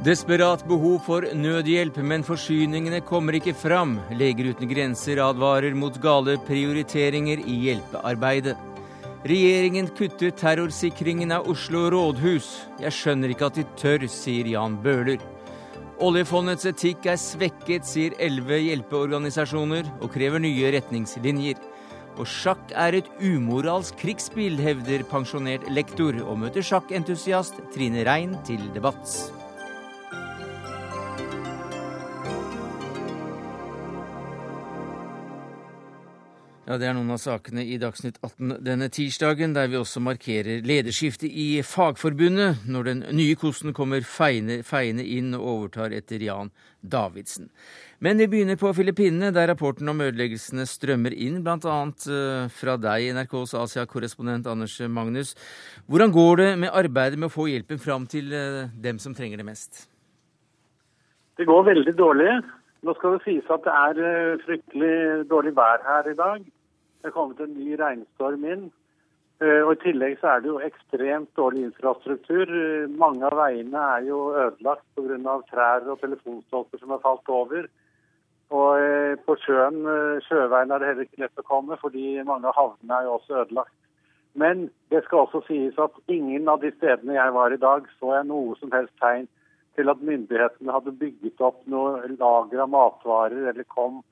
Desperat behov for nødhjelp, men forsyningene kommer ikke fram. Leger uten grenser advarer mot gale prioriteringer i hjelpearbeidet. Regjeringen kutter terrorsikringen av Oslo rådhus. Jeg skjønner ikke at de tør, sier Jan Bøhler. Oljefondets etikk er svekket, sier elleve hjelpeorganisasjoner, og krever nye retningslinjer. Og sjakk er et umoralsk krigsspill, hevder pensjonert lektor, og møter sjakkentusiast Trine Rein til debatt. Ja, Det er noen av sakene i Dagsnytt 18 denne tirsdagen, der vi også markerer lederskiftet i Fagforbundet, når den nye kosten kommer feiende, feine inn og overtar etter Jan Davidsen. Men vi begynner på Filippinene, der rapporten om ødeleggelsene strømmer inn, bl.a. Eh, fra deg, NRKs Asia-korrespondent Anders Magnus. Hvordan går det med arbeidet med å få hjelpen fram til eh, dem som trenger det mest? Det går veldig dårlig. Nå skal det sies at det er eh, fryktelig dårlig vær her i dag. Det er kommet en ny regnstorm inn. Eh, og I tillegg så er det jo ekstremt dårlig infrastruktur. Eh, mange av veiene er jo ødelagt pga. trær og telefonstolper som har falt over. Og eh, på sjøen, sjøveien er det heller ikke lett å komme, fordi mange av havnene er jo også ødelagt. Men det skal også sies at ingen av de stedene jeg var i dag, så jeg noe som helst tegn til at myndighetene hadde bygget opp noe lager av matvarer eller kom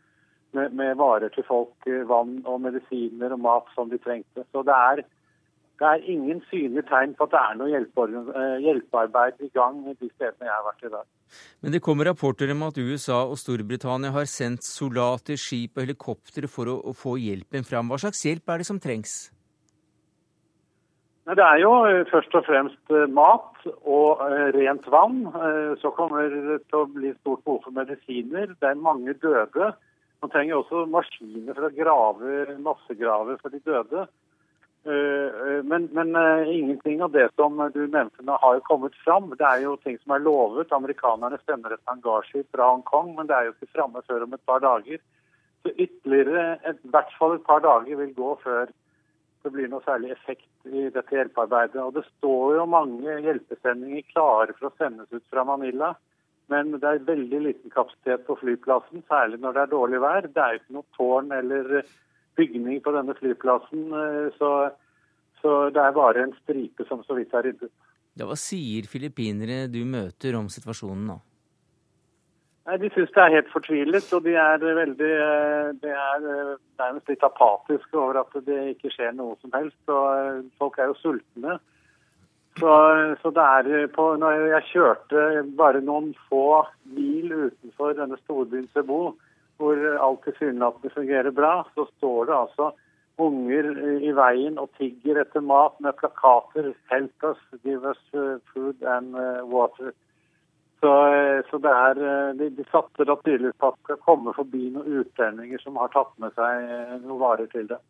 med, med, varer til folk, eh, vann og medisiner og mat som de trengte. Så det er, det er ingen synlige tegn på at det er noe eh, hjelpearbeid i gang de stedene jeg har vært i dag. Men det kommer rapporter om at USA og Storbritannia har sendt soldater, skip og helikoptre for å, å få hjelpen fram. Hva slags hjelp er det som trengs? Det er jo eh, først og fremst mat og rent vann. Så kommer det til å bli stort behov for medisiner. Det er mange døde. Man trenger også maskiner for å grave massegrave for de døde. Eh, eh, men, men, eh, ingenting av det som du nevnte nå har jo kommet fram. Det er jo ting som er lovet. Amerikanerne sender et hangarskip fra Hongkong, men det er jo ikke framme før om et par dager. Så ytterligere i hvert fall et par dager vil gå før det blir noe særlig effekt i dette hjelpearbeidet. Og det står jo mange hjelpesendinger klare for å sendes ut fra Manila. Men det er veldig liten kapasitet på flyplassen, særlig når det er dårlig vær. Det er ikke noe tårn eller bygning på denne flyplassen, eh, så, så det er bare en stripe som så vidt er ryddet. Ja, hva sier filippinere du møter om situasjonen nå? Nei, De syns det er helt fortvilet, og de er veldig eh, de er eh, nærmest litt apatiske over at det ikke skjer noe som helst. og Folk er jo sultne. Så, så er på, når jeg kjørte bare noen få mil utenfor denne storbyen Cebu, hvor alt tilsynelatende fungerer bra, så står det altså unger i veien og tigger etter mat med plakater 'Help us, give us food and uh, water'. Så, så det er, de, de satser da tydeligvis på at det skal komme forbi noen utlendinger som har tatt med seg noen varer til det.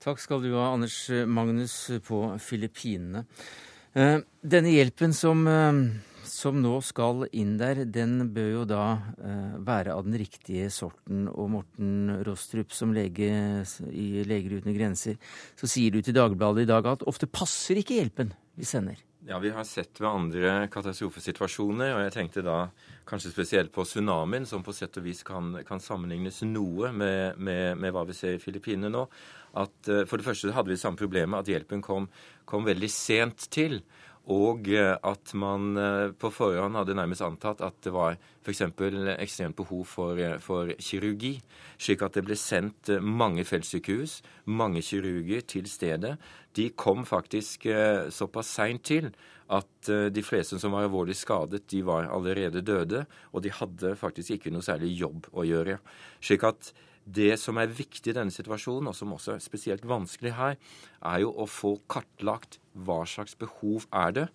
Takk skal du ha, Anders Magnus på Filippinene. Eh, denne hjelpen som, eh, som, nå skal inn der, den bør jo da eh, være av den riktige sorten. Og Morten Rostrup, som lege i Leger uten grenser, så sier du til Dagbladet i dag at ofte passer ikke hjelpen vi sender. Ja, vi har sett ved andre katastrofesituasjoner, og jeg tenkte da kanskje spesielt på tsunamien, som på sett og vis kan, kan sammenlignes noe med, med, med, hva vi ser i Filippinene nå. At uh, For det første hadde vi det samme problemet, at hjelpen kom, kom veldig sent til. Og eh, at man eh, på forhånd hadde nærmest antatt at det var f.eks. ekstremt behov for, for, kirurgi. Slik at det ble sendt mange feltsykehus, mange kirurger til stedet. De kom faktisk såpass seint til at de fleste som var alvorlig skadet, de var allerede døde. Og de hadde faktisk ikke noe særlig jobb å gjøre. Slik at det som er viktig i denne situasjonen, og som også er spesielt vanskelig her, er jo å få kartlagt hva slags behov er det,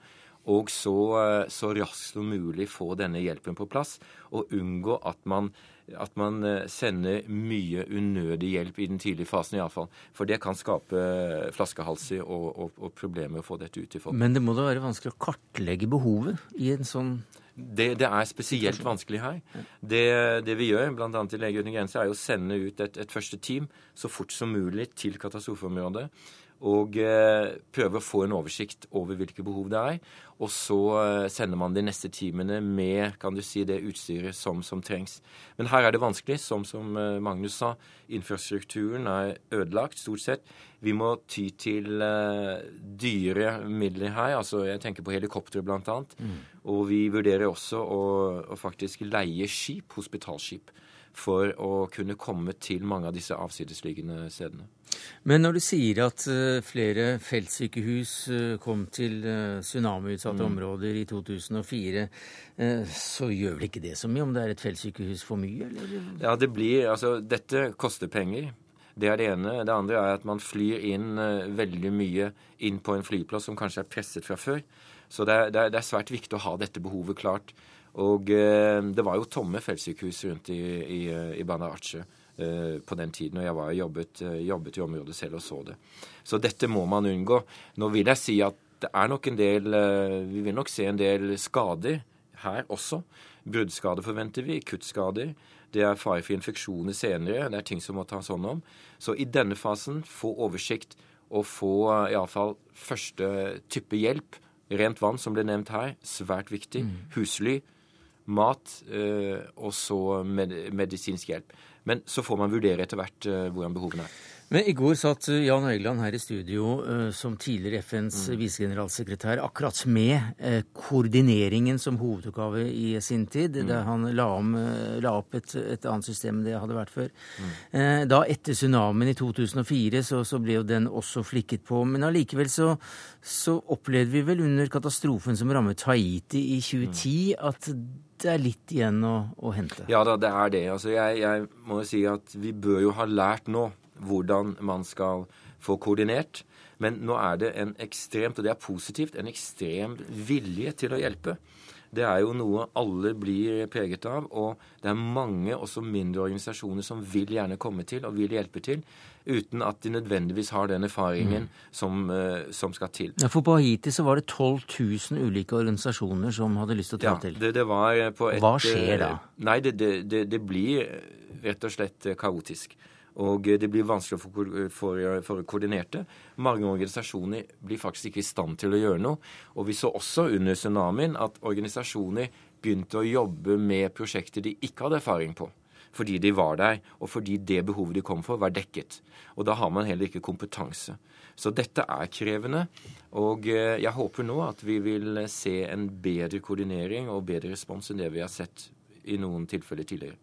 og så, eh, så raskt som mulig få denne hjelpen på plass, og unngå at man, at man eh, sender mye unødig hjelp i den tidlige fasen iallfall. For det kan skape flaskehalser og, og, og problemer å få dette ut til folk. Men det må da være vanskelig å kartlegge behovet i en sånn Det, det er spesielt vanskelig her. Det, det vi gjør, bl.a. i Leger uten grenser, er å sende ut et, et første team så fort som mulig til katastrofeområdet og eh, prøve å få en oversikt over hvilke behov det er. Og så eh, sender man de neste timene med kan du si, det utstyret som, som trengs. Men her er det vanskelig, som, som eh, Magnus sa. Infrastrukturen er ødelagt, stort sett. Vi må ty til dyre midler her. altså Jeg tenker på helikoptre, bl.a. Mm. Og vi vurderer også å, å faktisk leie skip, hospitalskip for å kunne komme til mange av disse avsidesliggende stedene. Men når du sier at uh, flere feltsykehus uh, kom til uh, tsunamiutsatte mm. områder i 2004, så gjør vel ikke det så mye om det er et feltsykehus for mye, eller? Ja, det blir Altså, dette koster penger. Det er det ene. Det andre er at man flyr inn veldig mye inn på en flyplass som kanskje er presset fra før. Så det er, det er svært viktig å ha dette behovet klart. Og eh, det var jo tomme feltsykehus rundt i, i, i Bandar Aceh eh, på den tiden, og jeg var jobbet, eh, jobbet, i området selv og så det. Så dette må man unngå. Nå vil jeg si at det er nok en del Vi vil nok se en del skader her også. Bruddskader forventer vi, kuttskader. Det er fare for infeksjoner senere. Det er ting som må tas hånd om. Så i denne fasen få oversikt og få iallfall første type hjelp. Rent vann, som ble nevnt her, svært viktig. Mm. Husly mat eh, og så med, medisinsk hjelp. Men så får man vurdere etter hvert eh, hvordan behovene er. Men I går satt eh, Jan Øyland her i studio som tidligere FNs mm. visegeneralsekretær akkurat med koordineringen som hovedoppgave i sin tid, mm. der han la, om, la opp et, et, annet system enn det hadde vært før. Mm. Da etter tsunamien i 2004 så, så, ble jo den også flikket på. Men allikevel så, så opplevde vi vel under katastrofen som rammet Haiti i 2010 mm. at det er litt igjen å, å hente. Ja da, det er det. Altså, jeg, jeg må jo si at vi bør jo ha lært nå hvordan man skal få koordinert. Men nå er det en ekstremt, og det er positivt, en ekstrem vilje til å hjelpe. Det er jo noe alle blir preget av, og det er mange også mindre organisasjoner som vil gjerne komme til og vil hjelpe til uten at de nødvendigvis har den erfaringen mm. som, uh, som, skal til. Ja, For på Haiti så var det 12 000 ulike organisasjoner som hadde lyst til å ta ja, til. Det, det var eh, på et, Hva skjer da? Uh, nei, det, det, det, blir rett og slett kaotisk. Og det blir vanskelig for, for, for koordinerte. Mange organisasjoner blir faktisk ikke i stand til å gjøre noe. Og vi så også under tsunamien at organisasjoner begynte å jobbe med prosjekter de ikke hadde erfaring på fordi de var der, og fordi det behovet de kom for, var dekket. Og da har man heller ikke kompetanse. Så dette er krevende. Og eh, jeg håper nå at vi vil se en bedre koordinering og bedre respons enn det vi har sett i noen tilfeller tidligere.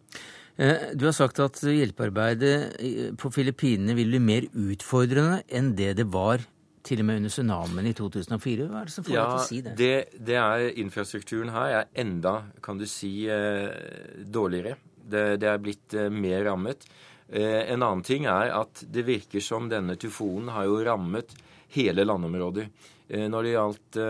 Eh, du har sagt at hjelpearbeidet på Filippinene vil bli mer utfordrende enn det det var til og med under tsunamien i 2004. Hva er det som får ja, deg til å si det? det? Det er infrastrukturen her er enda, kan du si, eh, dårligere. Det, det er blitt eh, mer rammet. Eh, en annen ting er at det virker som denne tyfonen har jo rammet hele landområder. Eh, når det gjaldt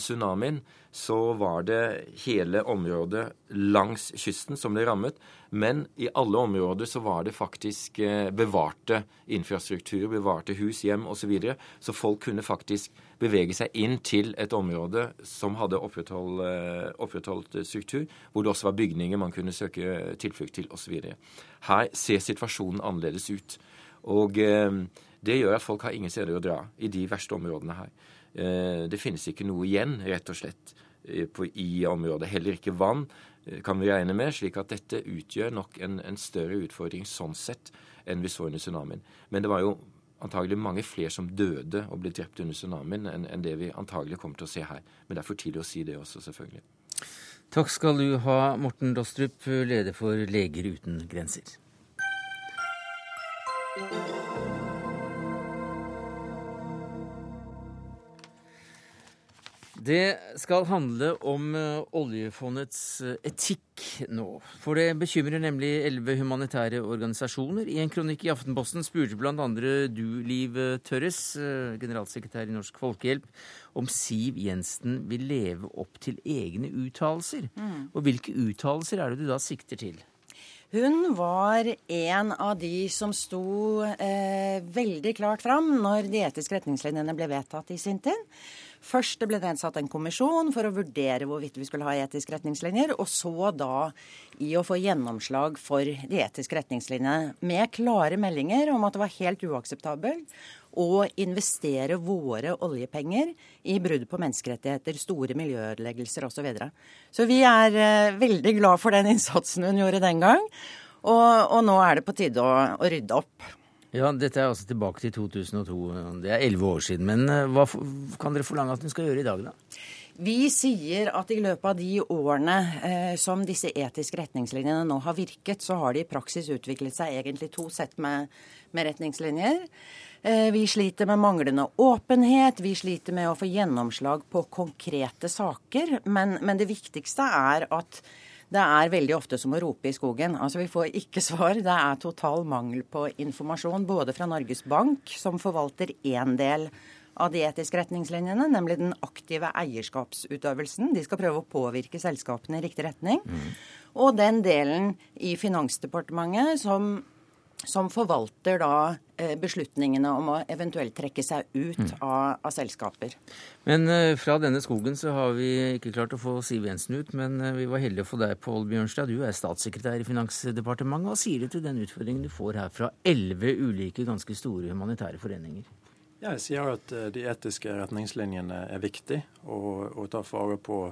tsunamien, så var det hele området langs kysten som ble rammet. Men i alle områder så var det faktisk bevarte infrastrukturer, bevarte hus, hjem osv. Så, videre. så folk kunne faktisk bevege seg inn til et område som hadde opprettholdt, eh, opprettholdt struktur, hvor det også var bygninger man kunne søke tilflukt til osv. Her ser situasjonen annerledes ut. Og eh, det gjør at folk har ingen steder å dra i de verste områdene her. Eh, det finnes ikke noe igjen, rett og slett, i området. Heller ikke vann kan vi regne med, slik at dette utgjør nok en, en større utfordring sånn sett enn vi så under tsunamien. Men det var jo antagelig mange flere som døde og ble drept under tsunamien enn, enn det vi antagelig kommer til å se her. Men det er for tidlig å si det også, selvfølgelig. Takk skal du ha, Morten Dostrup, leder for Leger uten grenser. Det skal handle om eh, oljefondets eh, etikk nå. For det bekymrer nemlig elleve humanitære organisasjoner. I en kronikk i Aftenposten spurte bl.a. du, Liv Tørres, eh, generalsekretær i Norsk Folkehjelp, om Siv Jensen vil leve opp til egne uttalelser. Mm. Og hvilke uttalelser er det du da sikter til? Hun var en av de som sto eh, veldig klart fram når de etiske retningslinjene ble vedtatt i sin tid. Først det ble nedsatt en kommisjon for å vurdere hvorvidt vi skulle ha etiske retningslinjer, og så da i å få gjennomslag for de etiske retningslinjene med klare meldinger om at det var helt uakseptabelt å investere våre oljepenger i brudd på menneskerettigheter, store miljøødeleggelser osv. Så, videre. så vi er eh, veldig glad for den innsatsen hun gjorde den gang. Og, og nå er det på tide å, å rydde opp. Ja, Dette er altså tilbake til 2002. Det er elleve år siden. Men eh, hva kan dere forlange at hun skal gjøre i dag, da? Vi sier at i løpet av de årene eh, som disse etiske retningslinjene nå har virket, så har de i praksis utviklet seg egentlig to sett med, med retningslinjer. Eh, vi sliter med manglende åpenhet, vi sliter med å få gjennomslag på konkrete saker. Men, men det viktigste er at det er veldig ofte som å rope i skogen. Altså Vi får ikke svar. Det er total mangel på informasjon både fra Norges Bank, som forvalter én del av de etiske retningslinjene, nemlig den aktive eierskapsutøvelsen. De skal prøve å påvirke selskapene i riktig retning. Mm. Og den delen i Finansdepartementet som som forvalter da eh, beslutningene om å eventuelt trekke seg ut mm. av, av, selskaper. Men uh, fra denne skogen så har vi ikke klart å få Siv Jensen ut, men uh, vi var heldige å få deg, Pål Bjørnstad. Du er statssekretær i Finansdepartementet. Hva sier du til den utfordringen du får her fra elleve ulike ganske store humanitære foreninger? Jeg sier at de etiske retningslinjene er viktig, og å ta fare på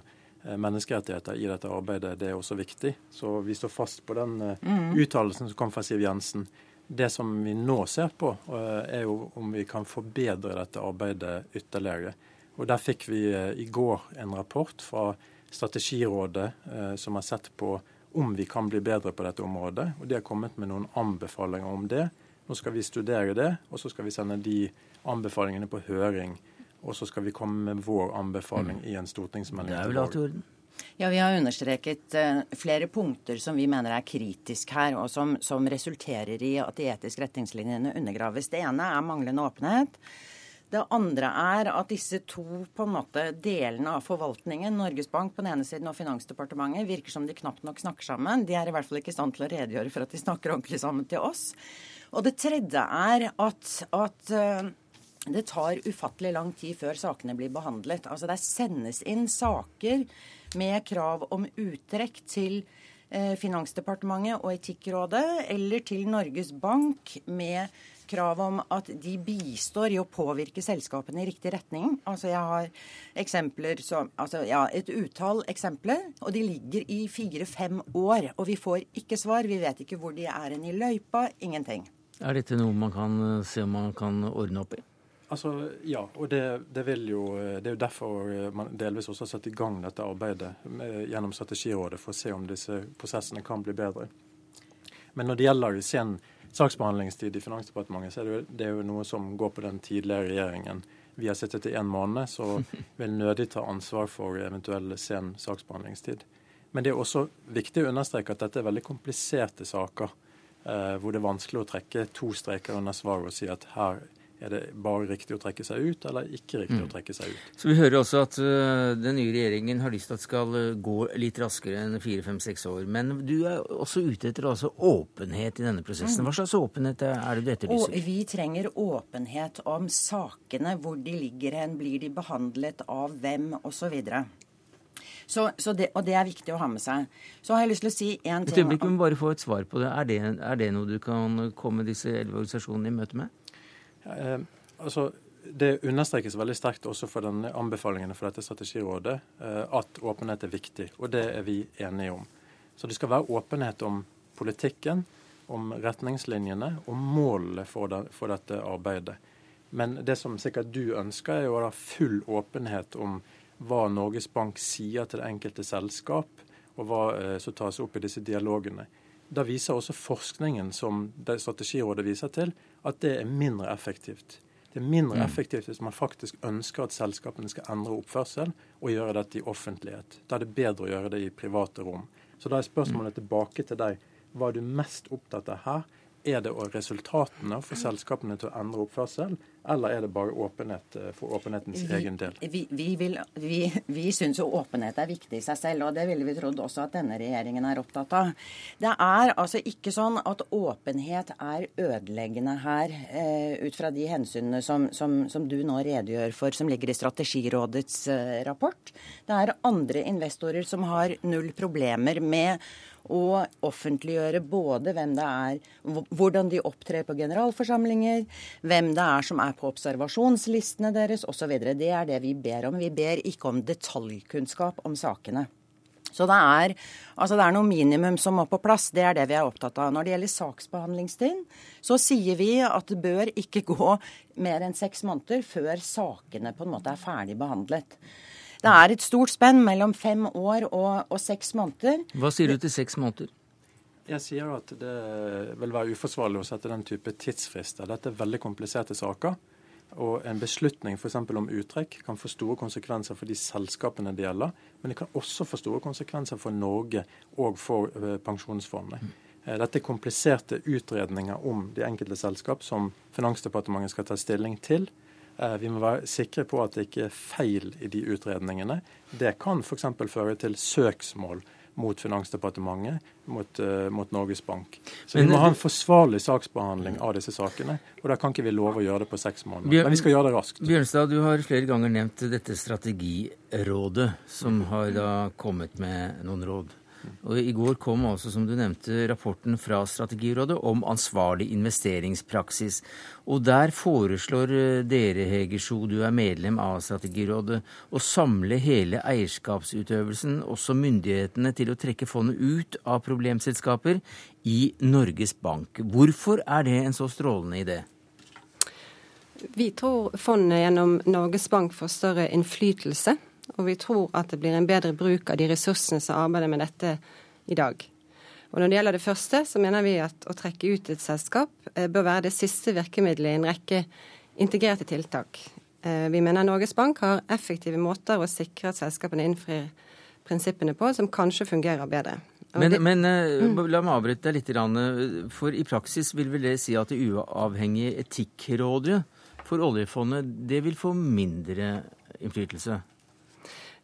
menneskerettigheter i dette arbeidet, det er også viktig. Så vi står fast på den mm. uttalelsen som kom fra Siv Jensen. Det som vi nå ser på, eh, er jo om vi kan forbedre dette arbeidet ytterligere. Og Der fikk vi eh, i går en rapport fra Strategirådet eh, som har sett på om vi kan bli bedre på dette området. Og De har kommet med noen anbefalinger om det. Nå skal vi studere det, og så skal vi sende de anbefalingene på høring. Og så skal vi komme med vår anbefaling mm. i en stortingsmelding. Det er vel alt i orden. Ja, Vi har understreket uh, flere punkter som vi mener er kritisk her, og som, som, resulterer i at de etiske retningslinjene undergraves. Det ene er manglende åpenhet. Det andre er at disse to på en måte delene av forvaltningen, Norges Bank på den ene siden og Finansdepartementet, virker som de knapt nok snakker sammen. De er i hvert fall ikke i stand til å redegjøre for at de snakker ordentlig sammen til oss. Og det tredje er at, at uh, det tar ufattelig lang tid før sakene blir behandlet. Altså Det sendes inn saker med krav om uttrekk til eh, Finansdepartementet og Etikkrådet, eller til Norges Bank med krav om at de bistår i å påvirke selskapene i riktig retning. Altså Jeg har eksempler som, altså ja, et utall eksempler, og de ligger i fire-fem år. Og vi får ikke svar. Vi vet ikke hvor de er hen i løypa. Ingenting. Er dette noe man kan eh, se om man kan ordne opp i? Altså, Ja, og det, det, jo, det, er jo derfor eh, man delvis også har satt i gang dette arbeidet med, gjennom Strategirådet, for å se om disse prosessene kan bli bedre. Men når det gjelder sen saksbehandlingstid i Finansdepartementet, så er det, jo, det er jo noe som går på den tidligere regjeringen. Vi har sittet i én måned, så vil nødig ta ansvar for eventuell sen saksbehandlingstid. Men det er også viktig å understreke at dette er veldig kompliserte saker, eh, hvor det er vanskelig å trekke to streker under svaret og si at her er det bare riktig å trekke seg ut, eller ikke riktig mm. å trekke seg ut? Så Vi hører også at uh, den nye regjeringen har lyst til at det skal uh, gå litt raskere enn fire, fem, seks år. Men du er også ute etter altså åpenhet i denne prosessen. Hva slags åpenhet er det du etterlyser? Og vi trenger åpenhet om sakene, hvor de ligger hen, blir de behandlet av hvem, osv. Så, så det, og det er viktig å ha med seg. Så har jeg lyst til å si en ting Et øyeblikk, må bare få et svar på det. Er det, er det noe du kan komme disse elleve organisasjonene i møte med? Eh, altså, det understrekes veldig sterkt også for denne anbefalingene for dette strategirådet eh, at åpenhet er viktig, og det er vi enige om. Så det skal være åpenhet om politikken, om retningslinjene og målene for, det, for dette arbeidet. Men det som sikkert du ønsker, er å ha full åpenhet om hva Norges Bank sier til det enkelte selskap, og hva eh, som tas opp i disse dialogene. Da viser også forskningen som Strategirådet viser til, at det er mindre effektivt. Det er mindre mm. effektivt hvis man faktisk ønsker at selskapene skal endre oppførsel og gjøre dette i offentlighet. Da er det bedre å gjøre det i private rom. Så da er spørsmålet mm. tilbake til deg. Hva er du mest opptatt av her? Er det resultatene for selskapene til å endre oppførsel, eller er det bare åpenhet eh, for åpenhetens vi, egen del? Vi, vi, vil, vi, vi syns jo åpenhet er viktig i seg selv, og det ville vi trodd også at denne regjeringen er opptatt av. Det er altså ikke sånn at åpenhet er ødeleggende her, eh, ut fra de hensynene som, som, som, du nå redegjør for, som ligger i Strategirådets eh, rapport. Det er andre investorer som har null problemer med å offentliggjøre både hvem det er, hvordan de opptrer på generalforsamlinger, hvem det er som er på observasjonslistene deres osv. Det er det vi ber om. Vi ber ikke om detaljkunnskap om sakene. Så det er, altså det er noe minimum som må på plass. Det er det vi er opptatt av. Når det gjelder saksbehandlingstid, så sier vi at det bør ikke gå mer enn seks måneder før sakene på en måte er ferdig behandlet. Det er et stort spenn mellom fem år og, og seks måneder. Hva sier du til seks måneder? Jeg sier at det vil være uforsvarlig å sette den type tidsfrister. Dette er veldig kompliserte saker. Og en beslutning f.eks. om uttrekk kan få store konsekvenser for de selskapene det gjelder. Men det kan også få store konsekvenser for Norge og for uh, pensjonsfondene. Uh, dette er kompliserte utredninger om de enkelte selskap som Finansdepartementet skal ta stilling til. Eh, vi må være sikre på at det ikke er feil i de utredningene. Det kan f.eks. føre til søksmål mot Finansdepartementet, mot, uh, mot, Norges Bank. Så Men, vi må ha en forsvarlig saksbehandling av disse sakene. Og da kan ikke vi love å gjøre det på seks måneder. Bjørn, Men vi skal gjøre det raskt. Bjørnstad, du har flere ganger nevnt dette strategirådet, som har da kommet med noen råd. Og I går kom også, som du nevnte, rapporten fra Strategirådet om ansvarlig investeringspraksis. Og Der foreslår eh, dere, Hegersjo, du er medlem av Strategirådet, å samle hele eierskapsutøvelsen, også myndighetene, til å trekke fondet ut av problemselskaper i Norges Bank. Hvorfor er det en så strålende idé? Vi tror fondet gjennom Norges Bank får større innflytelse og vi tror at det blir en bedre bruk av de ressursene som arbeider med dette i dag. Og Når det gjelder det første, så mener vi at å trekke ut et selskap eh, bør være det siste virkemidlet i en rekke integrerte tiltak. Eh, vi mener Norges Bank har effektive måter å sikre at selskapene innfrir prinsippene på, som kanskje fungerer bedre. Men, det, men eh, mm. la meg avbryte deg litt. For i praksis vil vel det si at det uavhengige Etikkrådet for oljefondet det vil få mindre innflytelse?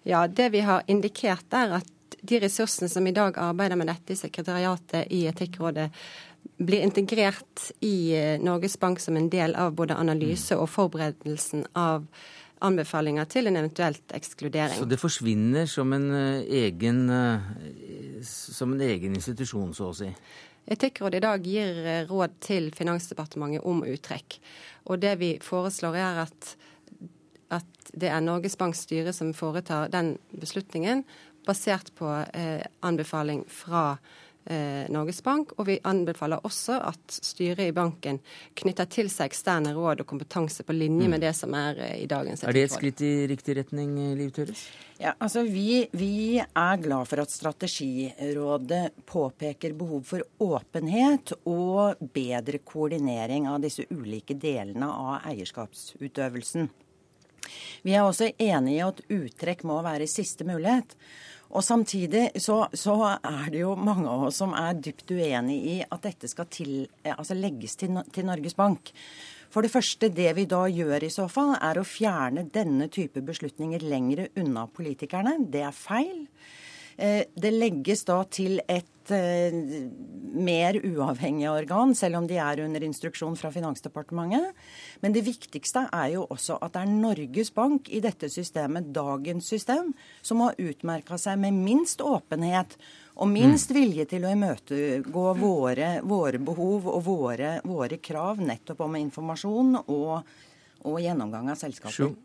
Ja, Det vi har indikert, er at de ressursene som i dag arbeider med dette i sekretariatet i Etikkrådet, blir integrert i eh, Norges Bank som en del av både analyse og forberedelsen av anbefalinger til en eventuelt ekskludering. Så det forsvinner som en eh, egen, eh, som en egen institusjon, så å si? Etikkrådet i dag gir råd til Finansdepartementet om uttrekk. Og det vi foreslår er at at det er Norges Banks styre som foretar den beslutningen, basert på eh, anbefaling fra eh, Norges Bank. Og vi anbefaler også at styret i banken knytter til seg eksterne råd og kompetanse på linje med mm. det som er eh, i dagens etterpå. Er det et skritt i riktig retning, Liv Tørres? Ja, altså vi, vi, er glad for at Strategirådet påpeker behov for åpenhet og bedre koordinering av disse ulike delene av eierskapsutøvelsen. Vi er også enig i at uttrekk må være siste mulighet. Og Samtidig så, så, er det jo mange av oss som er dypt uenig i at dette skal til, altså legges til, til Norges Bank. For det første, det vi da gjør i så fall, er å fjerne denne type beslutninger lengre unna politikerne. Det er feil. Eh, det legges da til et Eh, mer uavhengige organ, selv om de er under instruksjon fra Finansdepartementet. Men det viktigste er jo også at det er Norges Bank i dette systemet, dagens system, som har utmerka seg med minst åpenhet og minst mm. vilje til å imøtegå våre, våre behov og våre, våre, krav nettopp om informasjon og, og gjennomgang av selskaper.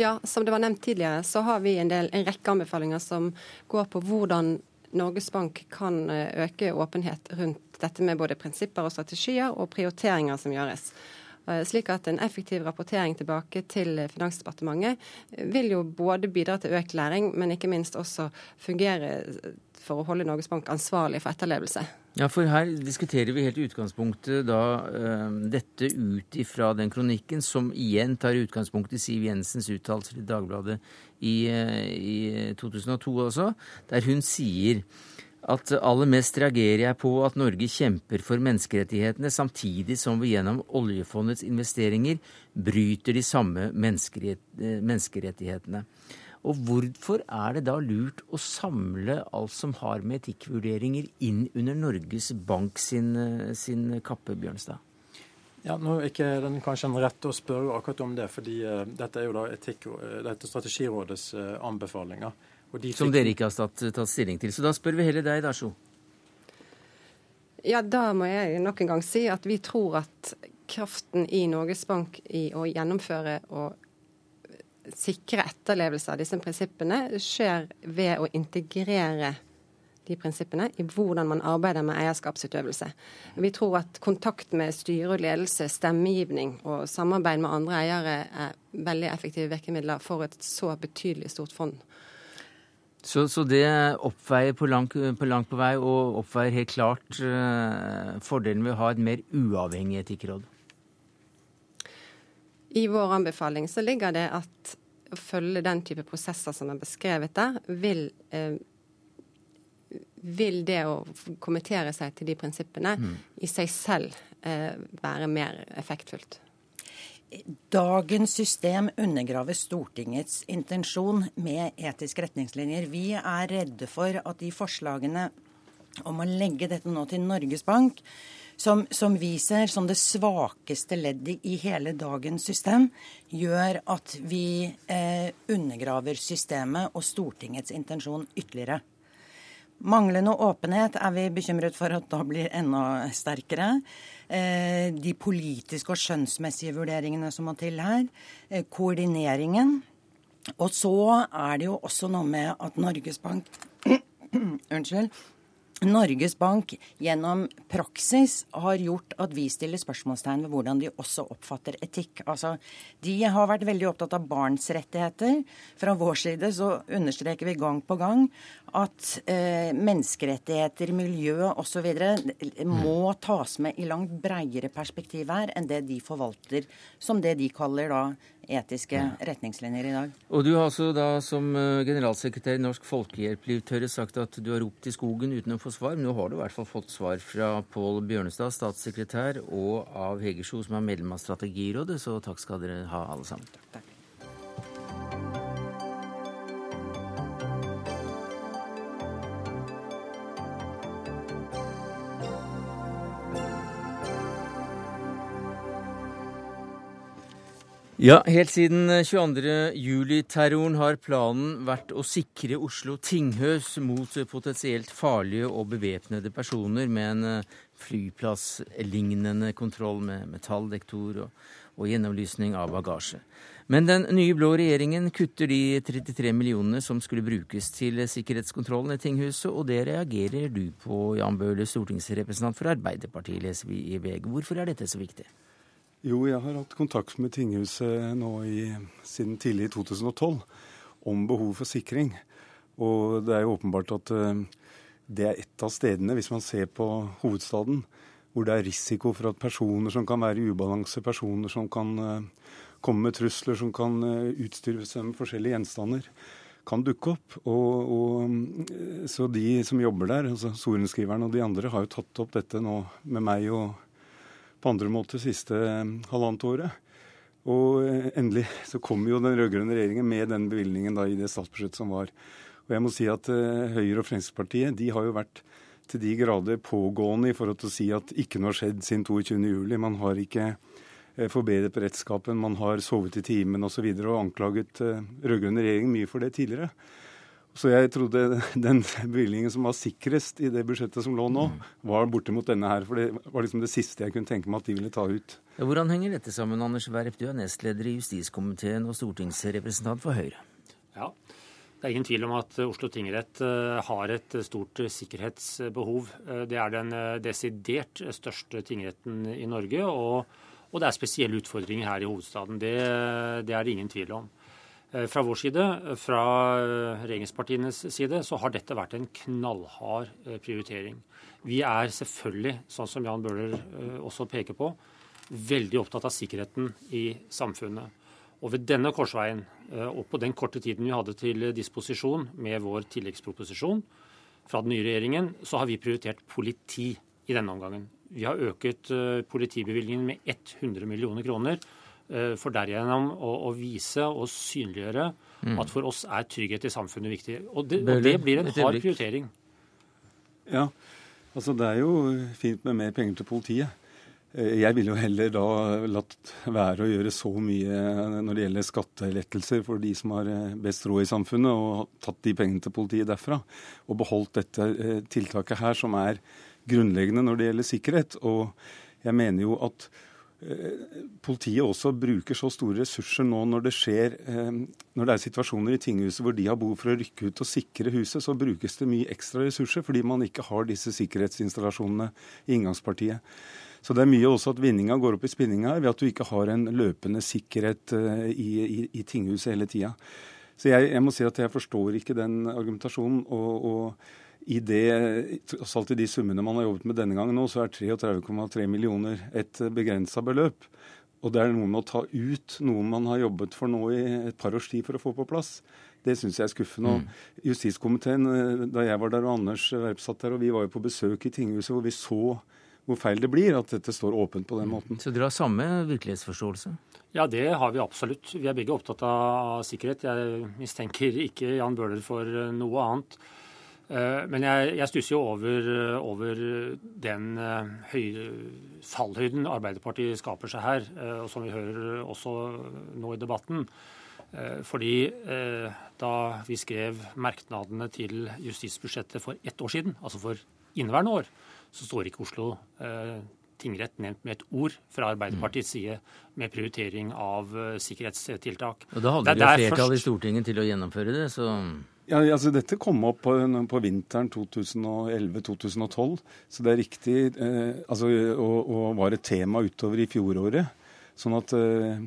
Ja, Som det var nevnt tidligere, så har vi en, del, en rekke anbefalinger som går på hvordan Norges Bank kan eh, øke åpenhet rundt dette med både prinsipper og strategier og prioriteringer som gjøres. Eh, slik at en effektiv rapportering tilbake til Finansdepartementet eh, vil jo både bidra til økt læring, men ikke minst også fungere for å holde Norges Bank ansvarlig for etterlevelse. Ja, for her diskuterer vi helt i utgangspunktet da uh, dette ut ifra den kronikken som igjen tar utgangspunkt i Siv Jensens uttalelser i Dagbladet i, uh, i 2002 også, der hun sier at aller mest reagerer jeg på at Norge kjemper for menneskerettighetene, samtidig som vi gjennom oljefondets investeringer bryter de samme menneskerettighetene. Og hvorfor er det da lurt å samle alt som har med etikkvurderinger inn under Norges Bank sin, sin kappe, Bjørnstad? Ja, nå er ikke den kanskje en rett å spørre akkurat om det, fordi uh, dette er jo da etikk, dette Strategirådets uh, anbefalinger. De som dere ikke har tatt, tatt, stilling til. Så da spør vi heller deg, Dasho. Ja, da må jeg nok en gang si at vi tror at kraften i Norges Bank i å gjennomføre og sikre etterlevelse av disse prinsippene skjer ved å integrere de prinsippene i hvordan man arbeider med eierskapsutøvelse. Vi tror at kontakt med styre og ledelse, stemmegivning og samarbeid med andre eiere er veldig effektive virkemidler for et så betydelig stort fond. Så, så det oppveier på langt, på langt, på vei, og oppveier helt klart uh, fordelen ved å ha et mer uavhengig etikkråd? I vår anbefaling så ligger det at å følge den type prosesser som er beskrevet der, vil, eh, vil det å kommentere seg til de prinsippene mm. i seg selv eh, være mer effektfullt. Dagens system undergraver Stortingets intensjon med etiske retningslinjer. Vi er redde for at de forslagene om å legge dette nå til Norges Bank som, som vi som det svakeste leddet i hele dagens system, gjør at vi eh, undergraver systemet og Stortingets intensjon ytterligere. Manglende åpenhet er vi bekymret for at da blir enda sterkere. Eh, de politiske og skjønnsmessige vurderingene som må til her. Eh, koordineringen. Og så er det jo også noe med at Norges Bank Unnskyld Norges Bank gjennom praksis har gjort at vi stiller spørsmålstegn ved hvordan de også oppfatter etikk. Altså, De har vært veldig opptatt av barns rettigheter. Fra vår side så understreker vi gang på gang at eh, menneskerettigheter, miljø osv. må tas med i langt breiere perspektiv her enn det de forvalter som det de kaller da etiske retningslinjer i dag. Og Du har altså da som eh, generalsekretær i Norsk Folkehjelp Liv Tørre, sagt at du har ropt i skogen uten å få svar. Men nå har du i hvert fall fått svar fra Pål Bjørnestad, statssekretær, og av Hegersjo, som er medlem av Strategirådet, så takk skal dere ha alle sammen. Takk. Ja, helt siden 22.07-terroren har planen vært å sikre Oslo tinghøs mot potensielt farlige og bevæpnede personer med en eh, flyplasslignende kontroll med metalldektor og, og gjennomlysning av bagasje. Men den nye blå regjeringen kutter de 33 millionene som skulle brukes til sikkerhetskontrollen i tinghuset, og det reagerer du på, Jan Bøhler, stortingsrepresentant for Arbeiderpartiet, leser vi i VG. Hvorfor er dette så viktig? Jo, jeg har hatt kontakt med tinghuset nå i, siden tidlig i 2012 om behov for sikring. Og det er jo åpenbart at uh, det er et av stedene, hvis man ser på hovedstaden, hvor det er risiko for at personer som kan være i ubalanse, personer som kan uh, komme med trusler, som kan uh, utstyre seg med forskjellige gjenstander, kan dukke opp. Og, og, så de som jobber der, altså sorenskriveren og de andre, har jo tatt opp dette nå med meg og på andre måter siste eh, halvannet året. Og eh, endelig så kom jo den rød-grønne regjeringen med den bevilgningen da i det statsbudsjettet som var. Og jeg må si at uh, Høyre og Fremskrittspartiet de har jo vært til de grader pågående i forhold til å si at ikke noe har skjedd siden 22.07. Man har ikke forbedret beredskapen, man har sovet i timen osv. Og, så videre, og anklaget rød-grønne regjering mye for det tidligere. Så jeg trodde den bevilgningen som var sikrest i det budsjettet som lå nå, var bortimot denne her. For det var liksom det siste jeg kunne tenke meg at de ville ta ut. Ja, hvordan henger dette sammen, Anders Werp? Du er nestleder i justiskomiteen og stortingsrepresentant for Høyre. Ja, det er ingen tvil om at Oslo tingrett eh, har et stort sikkerhetsbehov. Eh, det er den eh, desidert største tingretten i Norge, og, og det er spesielle utfordringer her i hovedstaden. Det, det er det ingen tvil om. Eh, fra vår side, fra eh, regjeringspartienes side, så har dette vært en knallhard eh, prioritering. Vi er selvfølgelig, sånn som Jan Bøhler også peker på, veldig opptatt av sikkerheten i samfunnet. Og ved denne korsveien, og på den korte tiden vi hadde til disposisjon med vår tilleggsproposisjon, fra den nye regjeringen, så har vi prioritert politi i denne omgangen. Vi har øket politibevilgningen med 100 millioner kroner. Uh, for derigjennom å, å, vise og synliggjøre mm. at for oss er trygghet i samfunnet viktig. Og det, og det blir en hard prioritering. Ja, altså det er jo fint med mer penger til politiet. Eh, jeg ville jo heller da latt være å gjøre så mye når det gjelder skattelettelser for de som har eh, best råd i samfunnet, og tatt de pengene til politiet derfra. Og beholdt dette eh, tiltaket her, som er grunnleggende når det gjelder sikkerhet. Og jeg mener jo at politiet også bruker så store ressurser nå når det skjer når det er situasjoner i tinghuset hvor de har behov for å rykke ut og sikre huset, så brukes det mye ekstra ressurser fordi man ikke har disse sikkerhetsinstallasjonene i inngangspartiet. Så det er mye også at vinninga går opp i spinninga her ved at du ikke har en løpende sikkerhet uh, i, i, i, tinghuset hele tida. Så jeg, jeg, må si at jeg forstår ikke den argumentasjonen. og, og i det, i de summene man har jobbet med denne gangen nå, så er 33,3 millioner et begrensa beløp. Og det er noe med å ta ut noe man har jobbet for nå i et par års tid for å få på plass. Det syns jeg er skuffende. Mm. Justiskomiteen, eh, da jeg var der og Anders Werp satt der, og vi var jo på besøk i tinghuset hvor vi så hvor feil det blir at dette står åpent på den måten. Så dere har samme virkelighetsforståelse? Ja, det har vi absolutt. Vi er begge opptatt av sikkerhet. Jeg mistenker ikke Jan Bøhler for eh, noe annet. Eh, men jeg, jeg stusser jo over, over, den eh, høye fallhøyden Arbeiderpartiet skaper seg her, og som vi hører også nå i debatten. Fordi da vi skrev merknadene til justisbudsjettet for ett år siden, altså for inneværende år, så står ikke Oslo eh, tingrett nevnt med et ord fra Arbeiderpartiets side med prioritering av sikkerhetstiltak. Og Da hadde dere jo flertall i Stortinget til å gjennomføre det, så ja, altså Dette kom opp på, på vinteren 2011-2012, så det er riktig. Eh, altså, og, og, var et tema utover i fjoråret. Sånn at, eh,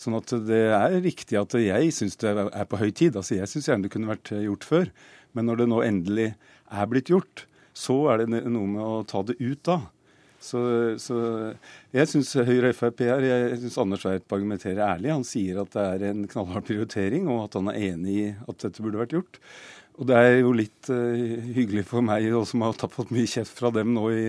sånn at det er riktig at jeg syns det er på høy tid. Altså, jeg syns gjerne det kunne vært gjort før. Men når det nå endelig er blitt gjort, så er det noe med å ta det ut da. Så, så jeg syns Høyre og Frp her, jeg syns Anders Werp argumenterer ærlig. Han sier at det er en knallhard prioritering, og at han er enig i at dette burde vært gjort. Og det er jo litt uh, hyggelig for meg, som har fått mye kjeft fra dem nå i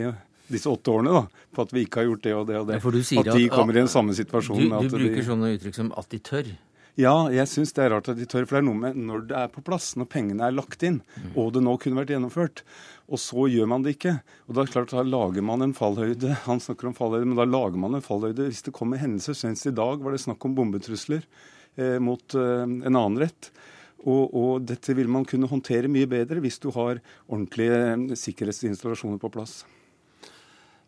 disse åtte årene, da, på at vi ikke har gjort det og det og det. Ja, at de kommer i den samme situasjonen. Du, du bruker de, sånne uttrykk som at de tør. Ja, jeg syns det er rart at de tør. For det er noe med når det er på plass, når pengene er lagt inn, mm. og det nå kunne vært gjennomført, og så gjør man det ikke. Og Da er klart, da lager man en fallhøyde. Han snakker om fallhøyde, men da lager man en fallhøyde hvis det kommer hendelser. Senest i dag var det snakk om bombetrusler eh, mot eh, en annen rett. Og, og, dette vil man kunne håndtere mye bedre hvis du har ordentlige eh, sikkerhetsinstallasjoner på plass.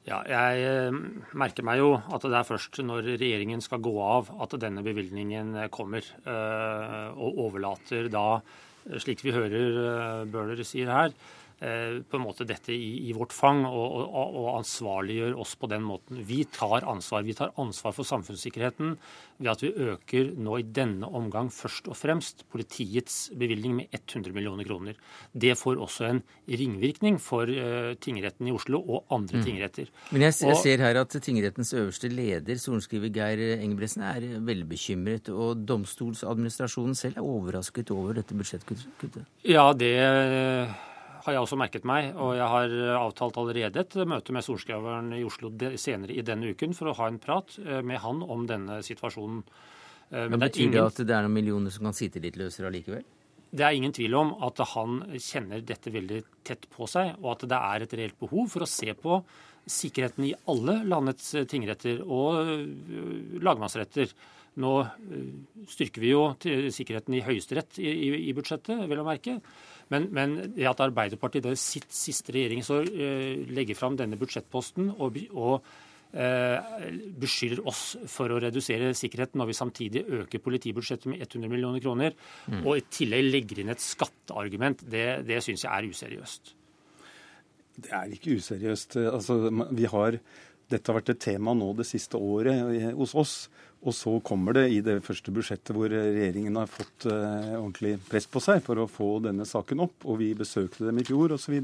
Ja, jeg eh, merker meg jo at det er først når regjeringen skal gå av at denne bevilgningen eh, kommer. Eh, og overlater da, slik vi hører Bøhler sier her, på en måte dette i, i vårt fang og, og, og, ansvarliggjør oss på den måten. Vi tar ansvar. Vi tar ansvar for samfunnssikkerheten ved at vi øker nå i denne omgang først og fremst politiets bevilgning med 100 millioner kroner. Det får også en ringvirkning for uh, tingretten i Oslo og andre mm. tingretter. Men jeg, jeg, ser her at tingrettens øverste leder, sorenskriver Geir Engebretsen, er veldig bekymret. Og domstolsadministrasjonen selv er overrasket over dette budsjettkuttet? Ja, det har jeg også merket meg. Og jeg har avtalt allerede et møte med sorenskriveren i Oslo senere i denne uken for å ha en prat eh, med han om denne situasjonen. Eh, men, Men Betyr det, ingen... at det er noen millioner som kan sitte litt løsere allikevel? Det er ingen tvil om at han kjenner dette veldig tett på seg, og at det er et reelt behov for å se på sikkerheten i alle landets tingretter og eh, lagmannsretter. Nå styrker vi jo sikkerheten i Høyesterett i, i, i budsjettet, vel å merke. Men, men det at Arbeiderpartiet i sitt siste regjeringsår eh, legger fram denne budsjettposten og, og eh, beskylder oss for å redusere sikkerheten når vi samtidig øker politibudsjettet med 100 millioner kroner, mm. og i tillegg legger inn et skatteargument, det, det syns jeg er useriøst. Det er ikke useriøst. Altså, vi har, dette har vært et tema nå det siste året hos oss. Og så kommer det i det første budsjettet hvor regjeringen har fått eh, ordentlig press på seg for å få denne saken opp, og vi besøkte dem i fjor osv.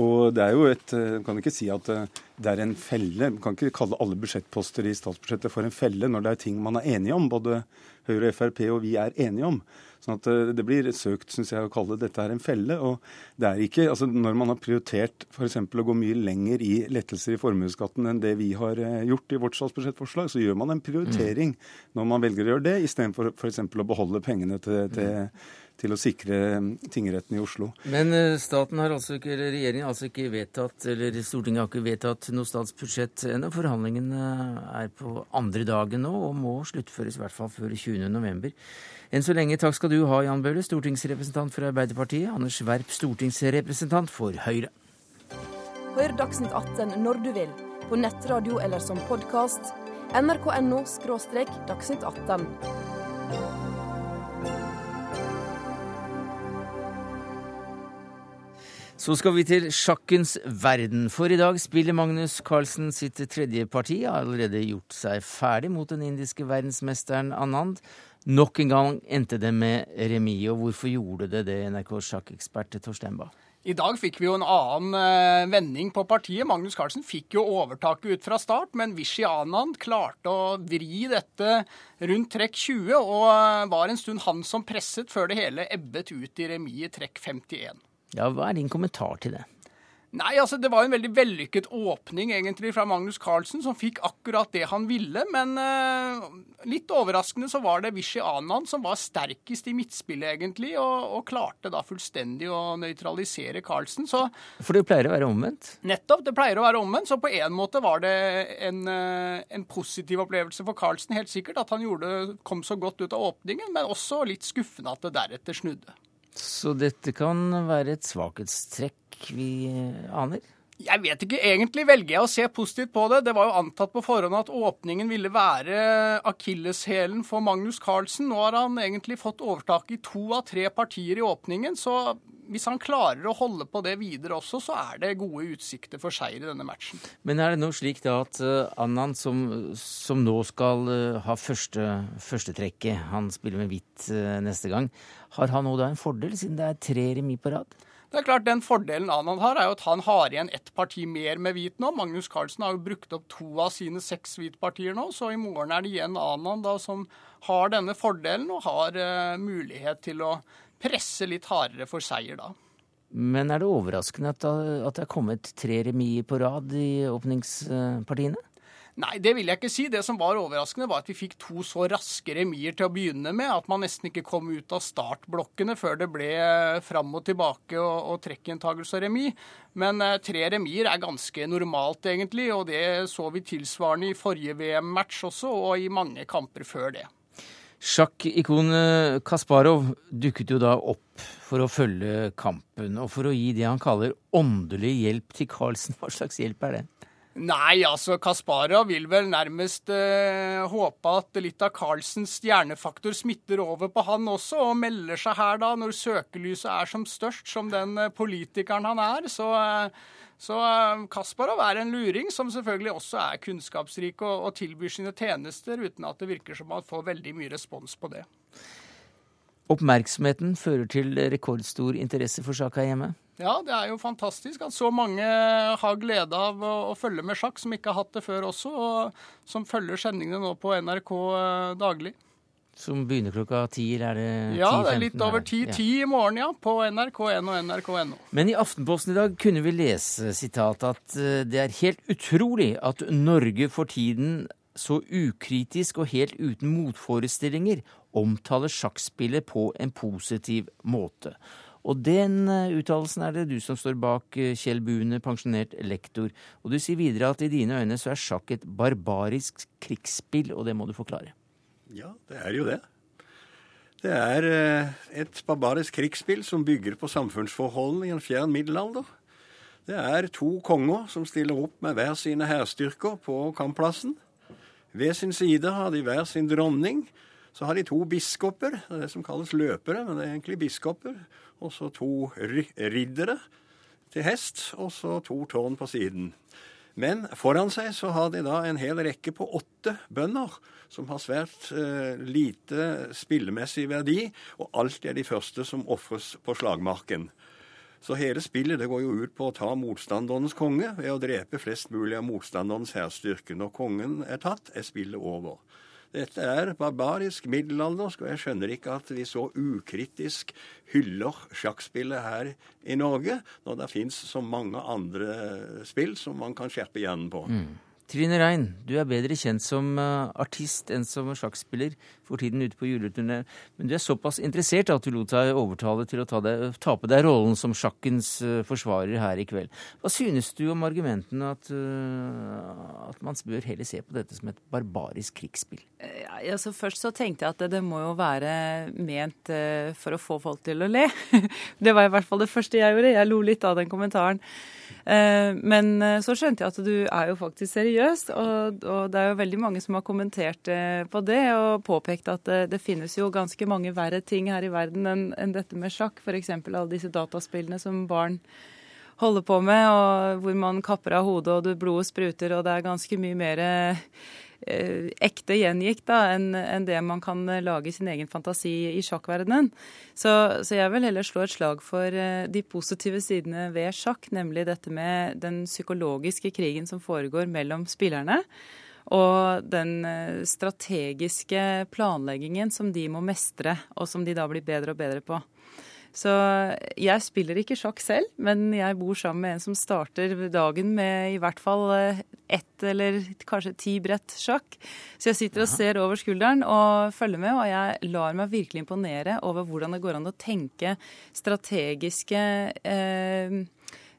Og, det er jo et Man Kan ikke si at uh, det er en felle. Man kan ikke kalle alle budsjettposter i statsbudsjettet for en felle når det er ting man er enige om. Både Høyre og Frp og vi er enige om. Sånn at eh, Det blir søkt synes jeg, å kalle dette her en felle. og det er ikke, altså Når man har prioritert f.eks. å gå mye lenger i lettelser i formuesskatten enn det vi har eh, gjort i vårt statsbudsjettforslag, så gjør man en prioritering mm. når man velger å gjøre det, istedenfor f.eks. å beholde pengene til, til mm til å sikre mm, tingretten i Oslo. Men eh, staten har altså ikke, eller regjeringen har altså ikke vedtatt, eller Stortinget har ikke vedtatt noe statsbudsjett ennå. Forhandlingene er på andre dagen nå og må sluttføres i hvert fall før 20.11. Enn så lenge takk skal du ha, Jan Bøhler, stortingsrepresentant for Arbeiderpartiet. Anders Werp, stortingsrepresentant for Høyre. Hør Dagsnytt 18 når du vil, på nettradio eller som podkast. nrk.no – dagsnytt 18. Så skal vi til sjakkens verden, for i dag spiller Magnus Carlsen sitt tredje parti. Har allerede gjort seg ferdig mot den indiske verdensmesteren Anand. Nok en gang endte det med remis, og hvorfor gjorde det det, NRK sjakkekspert Torstein Bae? I dag fikk vi jo en annen uh, vending på partiet. Magnus Carlsen fikk jo overtaket ut fra start, men Vishy Anand klarte å vri dette rundt trekk 20, og uh, var en stund han som presset før det hele ebbet ut i remis i trekk 51. Ja, Hva er din kommentar til det? Nei, altså Det var en veldig vellykket åpning egentlig fra Magnus Carlsen, som fikk akkurat det han ville. Men uh, litt overraskende så var det Vishy Anand som var sterkest i midtspillet, egentlig, og, og klarte da fullstendig å nøytralisere Carlsen. Så, For det pleier å være omvendt? Nettopp, det pleier å være omvendt. Så på en måte var det en, uh, en positiv opplevelse for Carlsen, helt sikkert, at han gjorde, kom så godt ut av åpningen, men også litt skuffende at det deretter snudde. Så dette kan være et svakhetstrekk vi aner? Jeg vet ikke. Egentlig velger jeg å se positivt på det. Det var jo antatt på forhånd at åpningen ville være akilleshælen for Magnus Carlsen. Nå har han egentlig fått overtak i to av tre partier i åpningen, så hvis han klarer å holde på det videre også, så er det gode utsikter for seier i denne matchen. Men er det nå slik da at uh, Annan, som, som, nå skal uh, ha første, førstetrekket, han spiller med hvitt uh, neste gang, har han nå da en fordel, siden det er tre remis på rad? Det er klart, Den fordelen Anand har, er jo at han har igjen ett parti mer med hvit nå. Magnus Carlsen har jo brukt opp to av sine seks hvitpartier nå, så i morgen er det igjen Anand da som har denne fordelen og har uh, mulighet til å presse litt hardere for seier da. Men er det overraskende at, det er kommet tre remis på rad i åpningspartiene? Nei, det vil jeg ikke si. Det som var overraskende, var at vi fikk to så raske remier til å begynne med at man nesten ikke kom ut av startblokkene før det ble fram og tilbake og, og trekkgjentagelse og remis. Men eh, tre remier er ganske normalt, egentlig, og det så vi tilsvarende i forrige VM-match også, og i mange kamper før det. Sjakkikonet Kasparov dukket jo da opp for å følge kampen, og for å gi det han kaller åndelig hjelp til Carlsen. Hva slags hjelp er det? Nei, altså Kasparov vil vel nærmest eh, håpe at litt av Carlsens stjernefaktor smitter over på han også, og melder seg her da når søkelyset er som størst, som den eh, politikeren han er. Så eh, så eh, Kasparov er en luring som selvfølgelig også er kunnskapsrik og, og, tilbyr sine tjenester, uten at det virker som han får veldig mye respons på det. Oppmerksomheten fører til rekordstor interesse for saka hjemme? Ja, det er jo fantastisk at så mange har glede av å, å, følge med sjakk, som ikke har hatt det før også, og som følger sendingene nå på NRK eh, daglig. Som begynner klokka ti, er det 10-15? Ja, det er litt over ti. Ti i morgen, ja. På nrk1 og nrk.no. Men i Aftenposten i dag kunne vi lese sitat at eh, det er helt utrolig at Norge for tiden så ukritisk og helt uten motforestillinger omtaler sjakkspillet på en positiv måte. Og den eh, uttalelsen er det du som står bak, eh, Kjell Bune, pensjonert lektor. Og du sier videre at i dine øyne så er sjakk et barbarisk krigsspill, og det må du forklare. Ja, det er jo det. Det er eh, et barbarisk krigsspill som bygger på samfunnsforholdene i en fjern middelalder. Det er to konger som stiller opp med hver sine hærstyrker på kampplassen. Ved sin side har de hver sin dronning. Så har de to biskoper, det er det som kalles løpere, men det er egentlig biskoper. Og så to riddere til hest, og så to tårn på siden. Men foran seg så har de da en hel rekke på åtte bønder som har svært eh, lite spillemessig verdi, og alltid er de første som ofres på slagmarken. Så hele spillet det går jo ut på å ta motstanderens konge ved å drepe flest mulig av motstanderens hærstyrke. Når kongen er tatt, er spillet over. Dette er barbarisk middelaldersk, og jeg skjønner ikke at vi så ukritisk hyller sjakkspillet her i Norge, når det fins så mange andre spill som man kan skjerpe hjernen på. Mm. Trine Rein, du er bedre kjent som uh, artist enn som sjakkspiller for tiden ute på juleturné. Men du er såpass interessert at du lot deg overtale til å ta, deg, ta på deg rollen som sjakkens uh, forsvarer her i kveld. Hva synes du om argumentene at, uh, at man bør heller se på dette som et barbarisk krigsspill? Ja, altså først så tenkte jeg at det, det må jo være ment for å få folk til å le. det var i hvert fall det første jeg gjorde. Jeg lo litt av den kommentaren. Eh, men eh, så skjønte jeg at du er jo faktisk seriøs, og, det er jo veldig mange som har kommentert eh, på det og påpekt at det, finnes jo ganske mange verre ting her i verden enn, enn dette med sjakk. F.eks. alle disse dataspillene som barn holder på med, og hvor man kapper av hodet og blodet spruter, og det er ganske mye mer ekte gjengikk da, enn en det man kan eh, lage sin egen fantasi i sjakkverdenen. Så, så, jeg vil heller slå et slag for eh, de positive sidene ved sjakk, nemlig dette med den psykologiske krigen som foregår mellom spillerne. Og den strategiske planleggingen som de må mestre, og som de da blir bedre og bedre på. Så jeg spiller ikke sjakk selv, men jeg bor sammen med en som starter dagen med i hvert fall eh, ett eller kanskje ti brett sjakk. Så jeg sitter og ser over skulderen og følger med, og jeg lar meg virkelig imponere over hvordan det går an å tenke strategiske eh,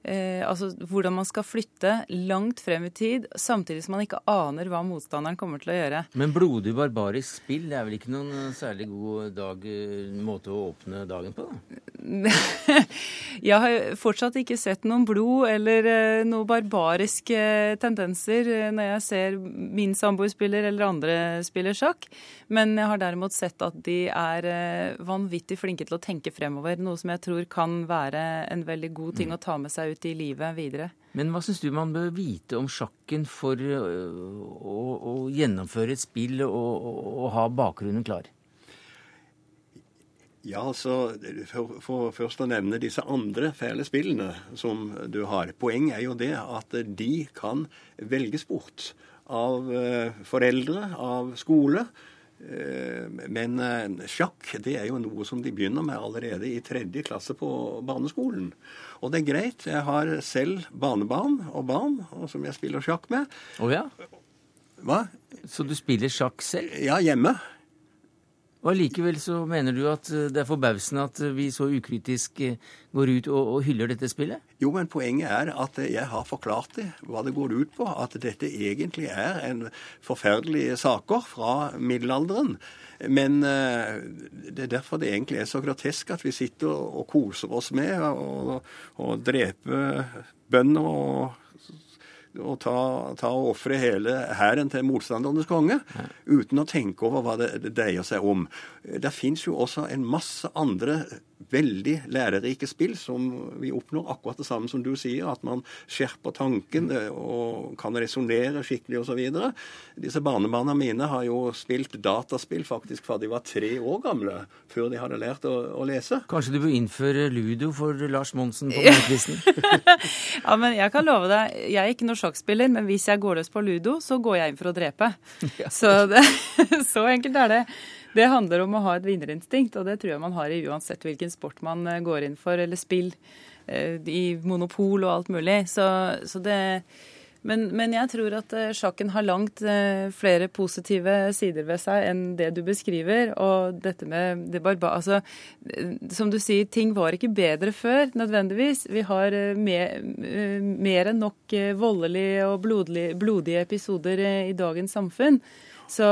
eh, altså hvordan man skal flytte langt frem i tid, samtidig som man ikke aner hva motstanderen kommer til å gjøre. Men blodig barbarisk spill, det er vel ikke noen eh, særlig god dag, eh, måte å åpne dagen på? da? Jeg har fortsatt ikke sett noen blod eller eh, noen barbariske tendenser når jeg ser min samboer spiller eller andre spiller sjakk. Men jeg har derimot sett at de er eh, vanvittig flinke til å tenke fremover. Noe som jeg tror kan være en veldig god ting mm. å ta med seg ut i livet videre. Men hva syns du man bør vite om sjakken for å, å gjennomføre et spill og, og, ha bakgrunnen klar? Ja, altså, for, for, først å nevne disse andre fæle spillene som du har. Poenget er jo det at de kan velges bort av foreldre, av skole. Eh, men sjakk det er jo noe som de begynner med allerede i tredje klasse på barneskolen. Og det er greit. Jeg har selv banebarn og barn som jeg spiller sjakk med. Oh ja? Hva? Så du spiller sjakk selv? Ja, hjemme. Og Allikevel så mener du at eh, det er forbausende at vi så ukritisk går ut og, og, hyller dette spillet? Jo, men poenget er at jeg har forklart det, hva det går ut på. At dette egentlig er en forferdelig saker fra middelalderen. Men det er derfor det egentlig er så grotesk at vi sitter og koser oss med å drepe bønder og å ta, ta og ofre hele hæren til motstandernes konge, ja. uten å tenke over hva det, det dreier seg om. Det fins jo også en masse andre veldig lærerike spill som vi oppnår akkurat det samme som du sier, at man skjerper tanken eh, og kan resonnere skikkelig osv. Disse barnebarna mine har jo spilt dataspill faktisk fra de var tre år gamle, før de hadde lært å, å lese. Kanskje du bør innføre ludo for Lars Monsen på morgenkvisten? ja, men jeg kan love deg, jeg er ikke noen sjakkspiller, men hvis jeg går løs på ludo, så går jeg inn for å drepe. Så, det, så enkelt er det. Det handler om å ha et vinnerinstinkt, og det tror jeg man har i uansett hvilken sport man eh, går inn for, eller spill. Eh, I monopol og alt mulig. Så, så det men, men, jeg tror at eh, sjakken har langt flere positive sider ved seg enn det du beskriver. Og dette med det barba... Altså, som du sier, ting var ikke bedre før, nødvendigvis. Vi har mer, mer enn nok voldelige og blodige, blodige episoder i dagens samfunn. Så,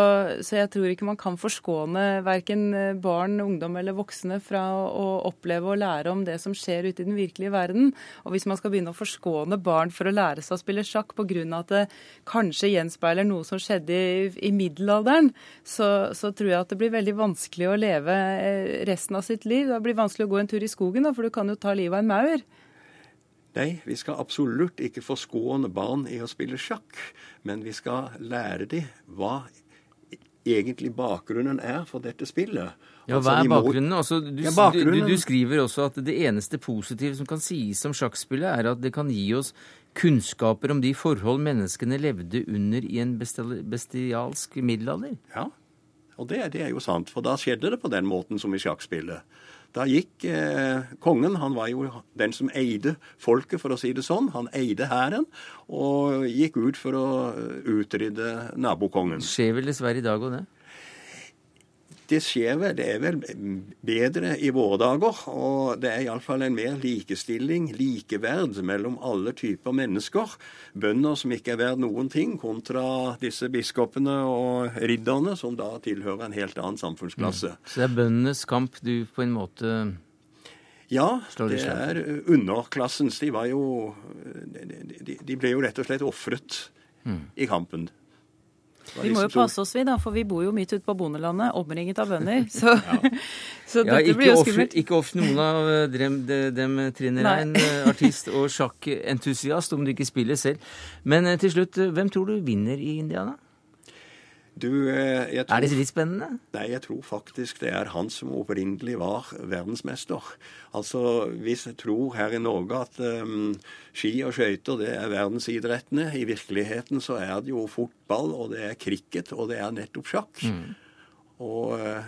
så, jeg tror ikke man kan forskåne verken barn, ungdom eller voksne fra å oppleve og lære om det som skjer ute i den virkelige verden. Og hvis man skal begynne å forskåne barn for å lære seg å spille sjakk pga. at det kanskje gjenspeiler noe som skjedde i, i middelalderen, så, så, tror jeg at det blir veldig vanskelig å leve eh, resten av sitt liv. Det blir vanskelig å gå en tur i skogen, for du kan jo ta livet av en maur. Nei, vi skal absolutt ikke forskåne barn i å spille sjakk, men vi skal lære dem hva egentlig bakgrunnen er for dette spillet. Ja, Altså, Hva er bakgrunnen? må-? Altså, du, Ja, bakgrunnen- du, du skriver også at det eneste positive som kan sies om sjakkspillet, er at det kan gi oss kunnskaper om de forhold menneskene levde under i en bestialsk middelalder. Ja, og det, det er jo sant, for da skjedde det på den måten som i sjakkspillet. Da gikk eh, kongen, han var jo den som eide folket, for å si det sånn. Han eide hæren, og gikk ut for å eh, utrydde nabokongen. Skjer vel dessverre i dag òg det? Det skjeve. det er vel bedre i våre dager. Og det er iallfall en mer likestilling, likeverd, mellom alle typer mennesker. Bønder som ikke er verd noen ting, kontra disse biskopene og ridderne, som da tilhører en helt annen samfunnsklasse. Så det er bøndenes kamp du på en måte Ja, det er underklassens. De var jo De, de, ble jo rett og slett ofret i kampen. Vi må jo liksom passe oss, vi da, for vi bor jo midt ute på bondelandet, omringet av bønder. Så, så dette ja, blir jo skummelt. ikke off noen av eh, dem, de- dem Trine Rein, eh, artist og sjakkentusiast, om du ikke spiller selv. Men eh, til slutt, hvem tror du vinner i India, da? Du, eh, jeg tror, Er det litt spennende? Nei, jeg tror faktisk det er han som opprinnelig var verdensmester. Altså, hvis jeg tror her i Norge at um, ski og skøyter det er verdensidrettene, i virkeligheten så er det jo fotball, og det er cricket, og det er nettopp sjakk. Mm. Og uh,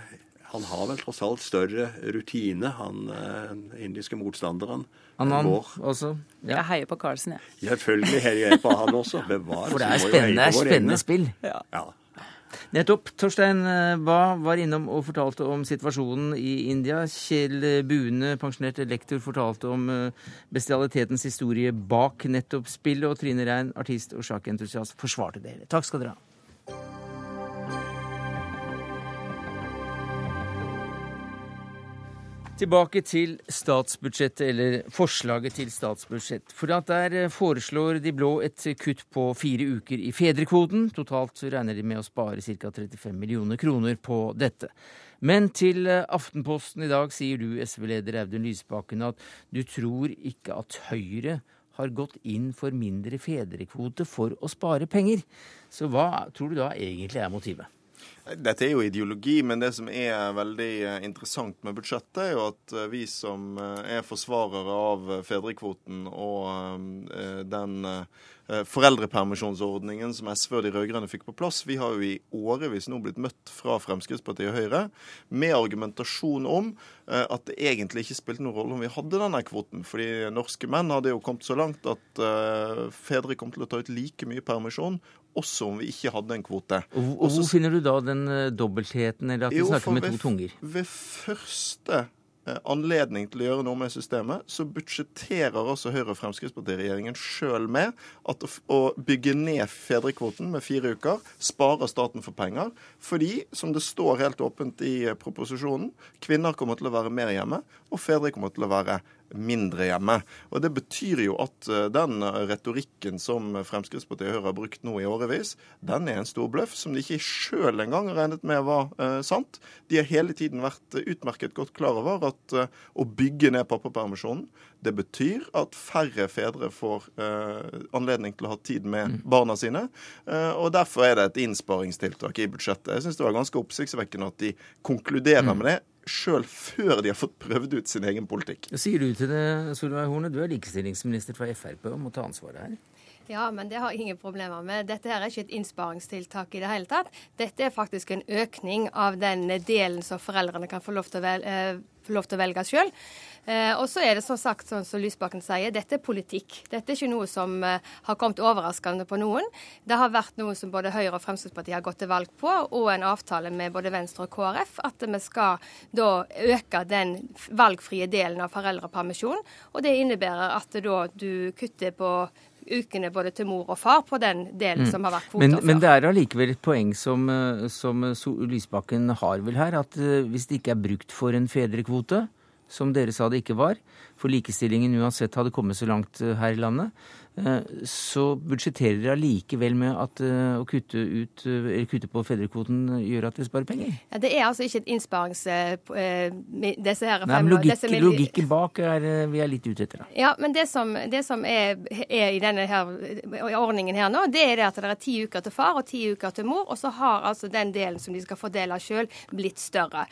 han har vel tross alt større rutine, han uh, indiske motstanderen. vår. også? Ja. Jeg heier på Carlsen, jeg. Selvfølgelig heier jeg på han også. Bevares. For det er spennende, spennende spill. Ja. Ja. Nettopp. Torstein Ba Bae var innom og fortalte om situasjonen i India. Kjell Bune, pensjonert lektor, fortalte om eh, bestialitetens historie bak nettopp spillet. Og Trine Rein, artist og sjakkentusiast, forsvarte dere. Takk skal dere ha. Tilbake til statsbudsjettet, eller forslaget til statsbudsjett. For der eh, foreslår de blå et kutt på fire uker i fedrekvoten. Totalt regner de med å spare ca. 35 millioner kroner på dette. Men til eh, Aftenposten i dag sier du, SV-leder Audun Lysbakken, at du tror ikke at Høyre har gått inn for mindre fedrekvote for å spare penger. Så hva tror du da egentlig er motivet? Dette er jo ideologi, men det som er veldig eh, interessant med budsjettet, er jo at eh, vi som eh, er forsvarere av fedrekvoten og den foreldrepermisjonsordningen som SV og de rød-grønne fikk på plass, vi har jo i årevis nå blitt møtt fra Fremskrittspartiet og Høyre med argumentasjon om at det egentlig ikke spilte noen rolle om vi hadde denne kvoten. Fordi norske menn hadde jo kommet så langt at fedre kom til å ta ut like mye permisjon også om vi ikke hadde en kvote. Og, og hvor finner du da den eh, dobbeltheten, eller at vi snakker med to ved- tunger? Ved første eh, anledning til å gjøre noe med systemet, så budsjetterer altså Høyre- og Fremskrittsparti-regjeringen sjøl med at å, bygge ned fedrekvoten med fire uker sparer staten for penger. Fordi, som det står helt åpent i eh, proposisjonen, kvinner kommer til å være mer hjemme, og fedre kommer til å være mindre hjemme. Og Det betyr jo at eh, den retorikken som Fremskrittspartiet og Høyre har brukt nå i årevis, den er en stor bløff som de ikke sjøl engang har regnet med var eh, sant. De har hele tiden vært utmerket godt klar over at eh, å bygge ned pappapermisjonen, det betyr at færre fedre får eh, anledning til å ha tid med barna sine. Eh, og Derfor er det et innsparingstiltak i budsjettet. Jeg syns det var ganske oppsiktsvekkende at de konkluderer med det sjøl før de har fått prøvd ut sin egen politikk. Hva sier du til det, Solveig Horne? Du er likestillingsminister fra Frp og må ta ansvaret her. Ja, men det har jeg ingen problemer med. Dette her er ikke et innsparingstiltak i det hele tatt. Dette er faktisk en økning av den delen som foreldrene kan få lov til å, velge, eh, få lov til å velge sjøl. Eh, og så er det som sagt, sånn som Lysbakken sier, dette er politikk. Dette er ikke noe som eh, har kommet overraskende på noen. Det har vært noe som både Høyre og Fremskrittspartiet har gått til valg på, og en avtale med både Venstre og KrF, at vi skal da øke den valgfrie delen av foreldrepermisjonen. Og det innebærer at da du kutter på ukene både til mor og far på den delen som har vært kvoter Men, før. men det er allikevel et poeng som, eh, som Lysbakken har vel her, at hvis det ikke er brukt for en fedrekvote, som dere sa det ikke var, for likestillingen uansett hadde kommet så langt eh, her i landet, så budsjetterer dere allikevel med at eh, å kutte, ut, eller kutte, på fedrekvoten gjør at vi sparer penger? Ja, det er altså ikke et innsparings... Disse her Nei, men logikk, Logikken bak er vi er litt ute etter. Da. Ja, men det som, det som er, er, i denne her, ordningen her nå, det er det at det er ti uker til far og ti uker til mor, og så har altså den delen som de skal fordele sjøl, blitt større.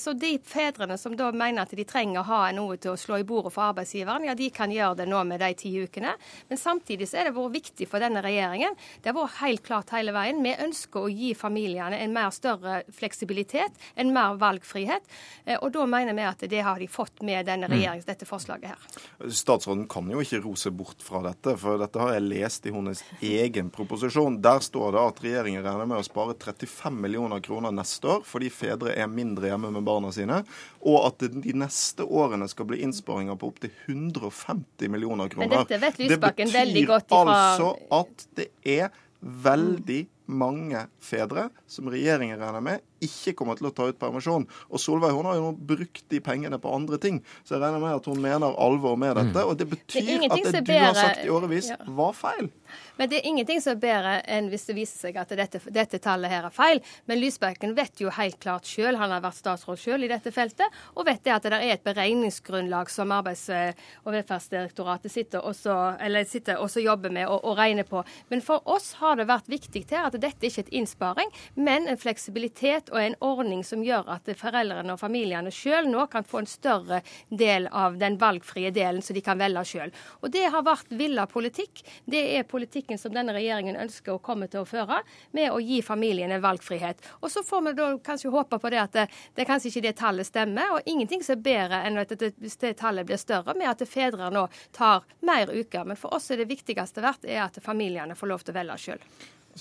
Så de fedrene som da mener at de trenger å ha noe til å slå i bordet for arbeidsgiveren, ja, de kan gjøre det nå med de ti ukene. Men men samtidig så er det vært viktig for denne regjeringen. Det har vært helt klart hele veien. Vi ønsker å gi familiene en mer større fleksibilitet, en mer valgfrihet. Eh, og da mener vi at det har de fått med denne regjeringen, regjerings, dette forslaget her. Statsråden kan jo ikke rose bort fra dette, for dette har jeg lest i hennes egen proposisjon. Der står det at regjeringen regner med å spare 35 millioner kroner neste år fordi fedre er mindre hjemme med barna sine, og at det de neste årene skal bli innsparinger på opptil 150 millioner kroner. Men dette vet Lysbakken betyr altså at det er veldig mange fedre som regjeringen regner med ikke kommer til å ta ut permisjon. Og Solveig hun har jo nå brukt de pengene på andre ting, så jeg regner med at hun mener alvor med dette. Mm. Og det betyr det at det du har sagt i årevis, ja. var feil. Men det er ingenting som er bedre enn hvis det viser seg at dette, dette tallet her er feil. Men Lysbakken vet jo helt klart sjøl, han har vært statsråd sjøl i dette feltet, og vet det at det er et beregningsgrunnlag som Arbeids- og velferdsdirektoratet sitter og sitter også jobber med og, og regner på. Men for oss har det vært viktig her at dette ikke et innsparing, men en fleksibilitet og en ordning som gjør at foreldrene og familiene sjøl nå kan få en større del av den valgfrie delen som de kan velge sjøl. Og det har vært villa politikk. Det er politikken som denne regjeringen ønsker å komme til å føre, med å gi familiene valgfrihet. Og så får vi da kanskje håpe på det at det, det kanskje ikke det tallet stemmer, og ingenting som er bedre enn at det, det tallet blir større, med at fedre nå tar mer uker. Men for oss er det viktigste verdt er at familiene får lov til å velge sjøl.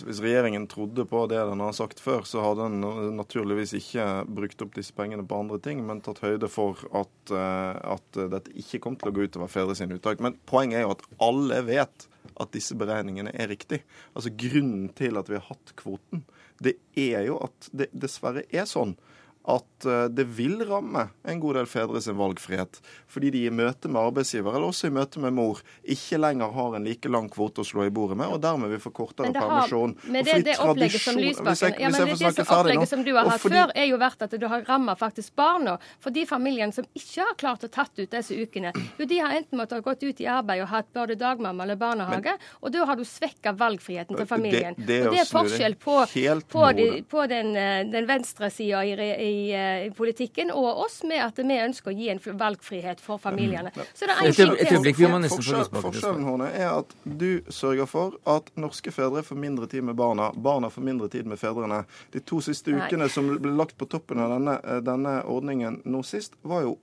Hvis regjeringen trodde på det den har sagt før, så hadde den naturligvis ikke brukt opp disse pengene på andre ting, men tatt høyde for at, eh, at dette ikke kom til å gå utover fedre sine uttak. Men poenget er jo at alle vet at disse beregningene er riktig. Altså Grunnen til at vi har hatt kvoten, det er jo at det dessverre er sånn at eh, det vil ramme en god del fedre sin valgfrihet. Fordi de i møte med arbeidsgiver eller også i møte med mor ikke lenger har en like lang kvote å slå i bordet med, og dermed vil få kortere permisjon. Men det, det opplegget som Lysbakken ja, men det, det som opplegget som du har hatt fordi, før, er jo vært at du har ramma faktisk barna. For de familiene som ikke har klart å tatt ut disse ukene, jo de har enten måttet ha gått ut i arbeid og hatt både dagmamma eller barnehage, men, og da har du svekka valgfriheten til familien. Det, og det er forskjell på, på, de, på den, eh, den venstre i, i, i Eh, i, politikken og oss med at vi ønsker å gi en valgfrihet for familiene. Så det er et, et øyeblikk, vi må nesten få Forskjellen er at du sørger for at norske fedre får mindre tid med barna. Barna får mindre tid med fedrene. De to siste ukene Nei. som ble lagt på toppen av denne, eh, denne ordningen nå sist, var jo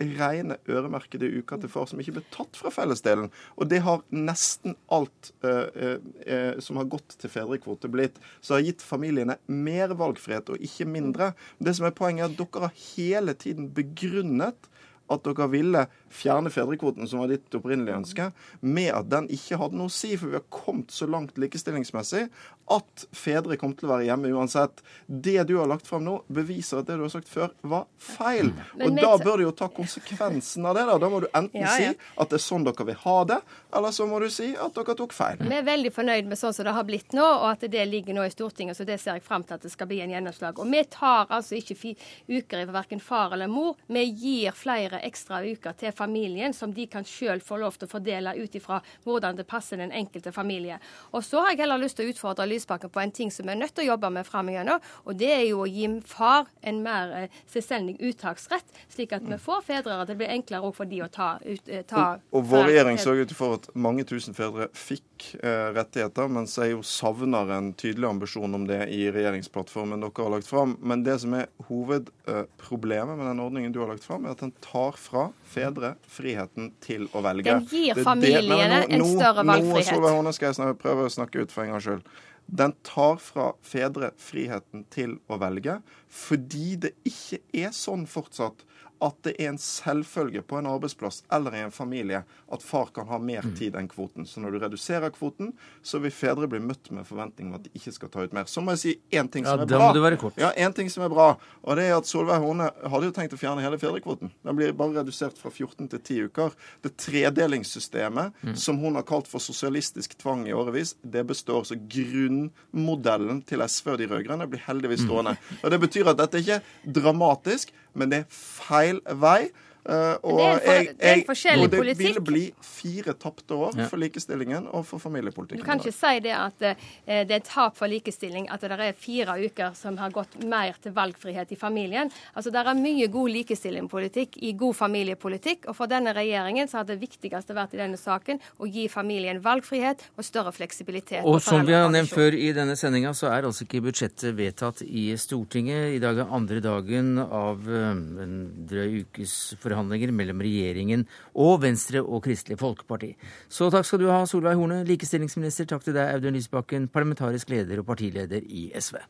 rene øremerkede uker til far som ikke ble tatt fra fellesdelen. Og det har nesten alt uh, uh, som har gått til fedrekvote, blitt. Så har gitt familiene mer valgfrihet, og ikke mindre. Det som er Poenget er at dere har hele tiden begrunnet at dere ville fjerne fedrekvoten, som var ditt opprinnelige ønske, med at den ikke hadde noe å si, for vi har kommet så langt likestillingsmessig at fedre kom til å være hjemme uansett. Det du har lagt fram nå, beviser at det du har sagt før, var feil. Og da bør du jo ta konsekvensen av det. Da Da må du enten ja, ja. si at det er sånn dere vil ha det, eller så må du si at dere tok feil. Vi er veldig fornøyd med sånn som det har blitt nå, og at det ligger nå i Stortinget. Så det ser jeg fram til at det skal bli en gjennomslag. Og vi tar altså ikke uker i verken far eller mor. Vi gir flere ekstra uker til familien, som de kan sjøl få lov til å fordele ut ifra hvordan det passer den enkelte familie. Og så har jeg heller lyst til å utfordre Lysbakken på en ting som vi er nødt til å jobbe med framover, og det er jo å gi far en mer eh, selvstendig uttaksrett, slik at vi får fedre, at det blir enklere for de å ta ut eh, ta Og, og vår regjering sørget for at mange tusen fedre fikk eh, rettigheter, mens jeg jo savner en tydelig ambisjon om det i regjeringsplattformen dere har lagt fram. Men det som er hovedproblemet med den ordningen du har lagt fram, er at den tar fra fedre friheten til å velge. Den gir familiene en større valgfrihet. Nå, prøver skal jeg prøve å snakke ut for en gangs skyld. Den tar fra fedre friheten til å velge, fordi det ikke er sånn fortsatt at det er en selvfølge på en arbeidsplass eller i en familie at far kan ha mer Mm. tid enn kvoten. Så når du reduserer kvoten, så vil fedre bli møtt med forventning om at de ikke skal ta ut mer. Så må jeg si én ting Ja, som er da bra. må du være kort. Ja, en ting som er bra, og det er at Solveig Horne hadde jo tenkt å fjerne hele fedrekvoten. Den blir bare redusert fra 14 til 10 uker. Det tredelingssystemet Mm. som hun har kalt for sosialistisk tvang i årevis, det består. Så grunnmodellen til SV og de rød-grønne blir heldigvis Mm. Og Det betyr at dette ikke er dramatisk, men det er feil vei. Eh, og Det er en for- jeg, det er en jeg, forskjellig politikk. det vil bli fire tapte år Ja. for likestillingen og for Du kan ikke si det at eh, det er tap for likestilling at det er fire uker som har gått mer til valgfrihet i familien. Altså, Det er mye god likestillingspolitikk i god familiepolitikk. Og for denne regjeringen så har det viktigste vært i denne saken å gi familien valgfrihet og større fleksibilitet. Og på som vi har nevnt før i denne sendinga, så er altså ikke budsjettet vedtatt i Stortinget. I dag er andre dagen av eh, en drøy ukes forhandlinger mellom regjeringen og Venstre og Kristelig Folkeparti. Så takk skal du ha, Solveig Horne, likestillingsminister. Takk til deg, Audun Lysbakken, parlamentarisk leder og partileder i SV.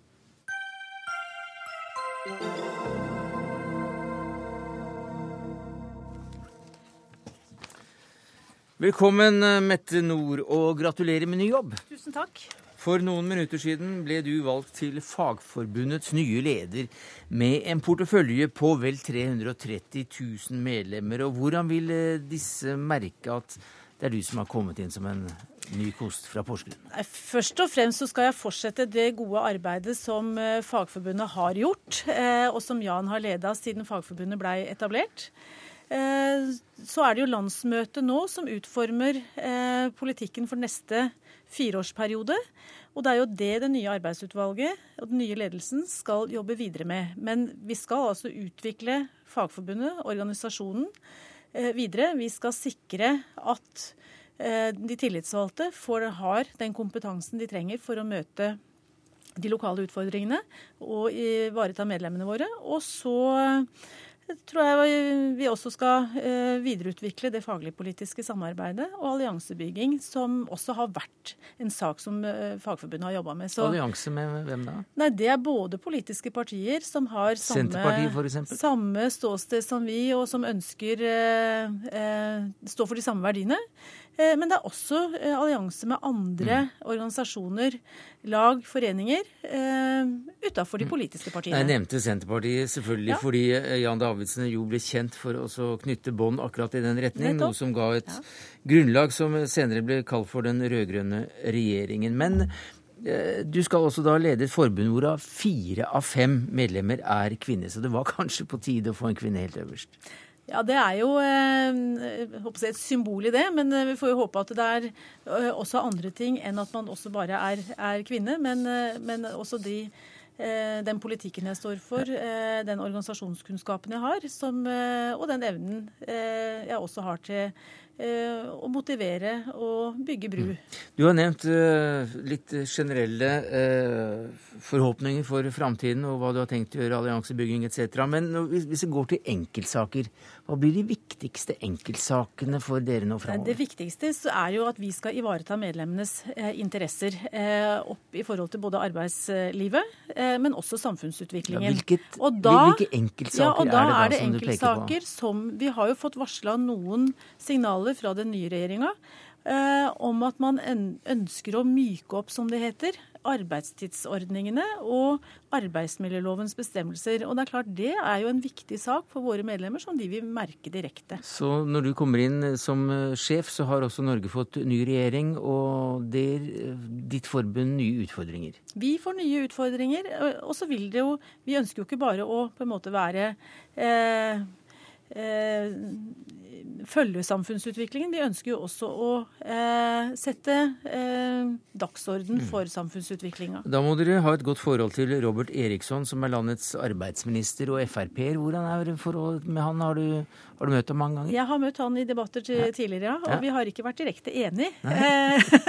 Velkommen, Mette Nord, og gratulerer med ny jobb. Tusen takk. For noen minutter siden ble du valgt til Fagforbundets nye leder med en portefølje på vel 330 000 medlemmer. Og hvordan vil eh, disse merke at det er du som har kommet inn som en ny kost fra Porsgrunn? Først og fremst så skal jeg fortsette det gode arbeidet som eh, Fagforbundet har gjort, eh, og som Jan har leda siden Fagforbundet blei etablert. Eh, Så er det jo landsmøtet nå som utformer eh, politikken for neste fireårsperiode. Og det er jo det det nye arbeidsutvalget og den nye ledelsen skal jobbe videre med. Men vi skal altså utvikle Fagforbundet, organisasjonen, eh, videre. Vi skal sikre at de tillitsvalgte får, har den kompetansen de trenger for å møte de lokale utfordringene og ivareta medlemmene våre. Og så tror jeg vi også skal eh, videreutvikle det faglig-politiske samarbeidet og alliansebygging, som også har vært en sak som eh, Fagforbundet har jobba med. Så, Allianse med hvem da? Nei, Det er både politiske partier som har samme, samme ståsted som vi, og som ønsker eh, eh, stå for de samme verdiene. Eh, men det er også eh, allianse med andre Mm. organisasjoner, lag, foreninger, eh, utafor de politiske partiene. Jeg nevnte Senterpartiet selvfølgelig Ja. fordi Jan Davidsen jo ble kjent for å knytte bånd akkurat i den retning, noe som ga et grunnlag som senere ble kalt for den rød-grønne regjeringen. Men du skal også da lede et forbund hvorav fire av fem medlemmer er kvinner, så det var kanskje på tide å få en kvinne helt øverst. Ja, Det er jo eh, jeg et symbol i det, men eh, vi får jo håpe at det er eh, også andre ting enn at man også bare er, er kvinne. Men, men også de, den politikken jeg står for, den organisasjonskunnskapen jeg har, som, og den evnen jeg også har til eh, å motivere og bygge bru. Du har nevnt eh, litt generelle eh, forhåpninger for framtiden og hva du har tenkt å gjøre, alliansebygging etc. Men hvis vi går til enkeltsaker, hva blir de viktigste enkeltsakene for dere nå Det viktigste så er jo at vi skal ivareta medlemmenes interesser opp i forhold til både arbeidslivet, men også samfunnsutviklingen. Ja, hvilket- Og da- hvilke enkeltsaker ja, og da er det da er det som du peker på? som Vi har jo fått varsla noen signaler fra den nye regjeringa eh, om at man ønsker å myke opp, som det heter, arbeidstidsordningene og arbeidsmiljølovens bestemmelser. Og det er klart det er jo en viktig sak for våre medlemmer som de vil merke direkte. Så når du kommer inn som eh, sjef, så har også Norge fått ny regjering, og det eh, ditt forbund nye utfordringer. Vi får nye utfordringer, og så vil det jo Vi ønsker jo ikke bare å på en måte være eh, eh, følge samfunnsutviklingen. Vi ønsker jo også å eh, sette eh, dagsorden Mm. for samfunnsutviklinga. Da må dere ha et godt forhold til Robert Eriksson, som er landets arbeidsminister og Frp-er. Hvordan er forholdet med han? Har du, har du møtt ham mange ganger? Jeg har møtt han i debatter til, tidligere, ja, og Ja. vi har ikke vært direkte enige.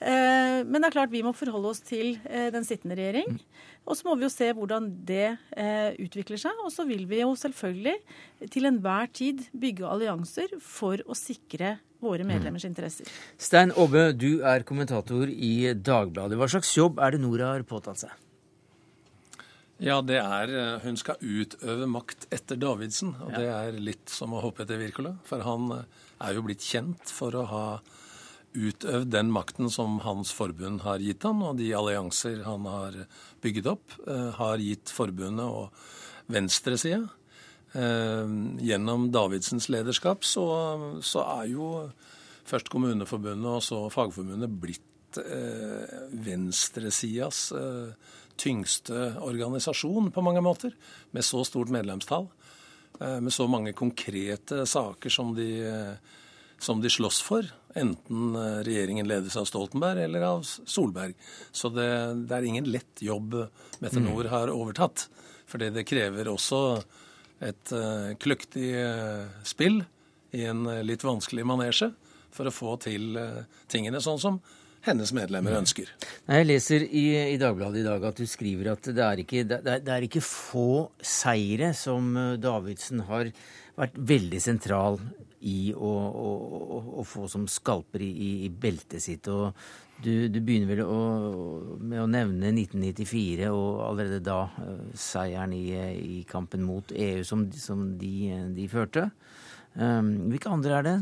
Eh, Men det er klart vi må forholde oss til eh, den sittende regjering. Mm. Og så må vi jo se hvordan det eh, utvikler seg. Og så vil vi jo selvfølgelig til enhver tid bygge allianser for å sikre våre Mm. medlemmers interesser. Stein Aabe, du er kommentator i Dagbladet. Hva slags jobb er det Nora har påtatt seg? Ja, det er Hun skal utøve makt etter Davidsen. Og det er litt som å hoppe etter Wirkola. For han er jo blitt kjent for å ha utøvd den makten som hans forbund har gitt han, og de allianser han har bygget opp, har gitt forbundet og venstresida. Gjennom Davidsens lederskap så, så er jo først Kommuneforbundet og så Fagforbundet blitt eh, venstresidas eh, tyngste organisasjon på mange måter, med så stort medlemstall. Eh, med så mange konkrete saker som de, eh, som de slåss for. Enten eh, regjeringen ledes av Stoltenberg eller av Solberg. Så det, det er ingen lett jobb Meteor mm. har overtatt. Fordi det krever også et uh, kløktig uh, spill i en litt vanskelig manesje for å få til tingene sånn som hennes medlemmer ønsker. Jeg leser i, i, Dagbladet i dag at du skriver at det er, ikke, det, det er ikke få seire som eh, Davidsen har vært veldig sentral i å, å, å, få som skalper i, i, beltet sitt. og du, du begynner vel å, med å nevne 1994 og allerede da uh, seieren i, i, kampen mot EU som, som de, de, førte. Um, hvilke andre er det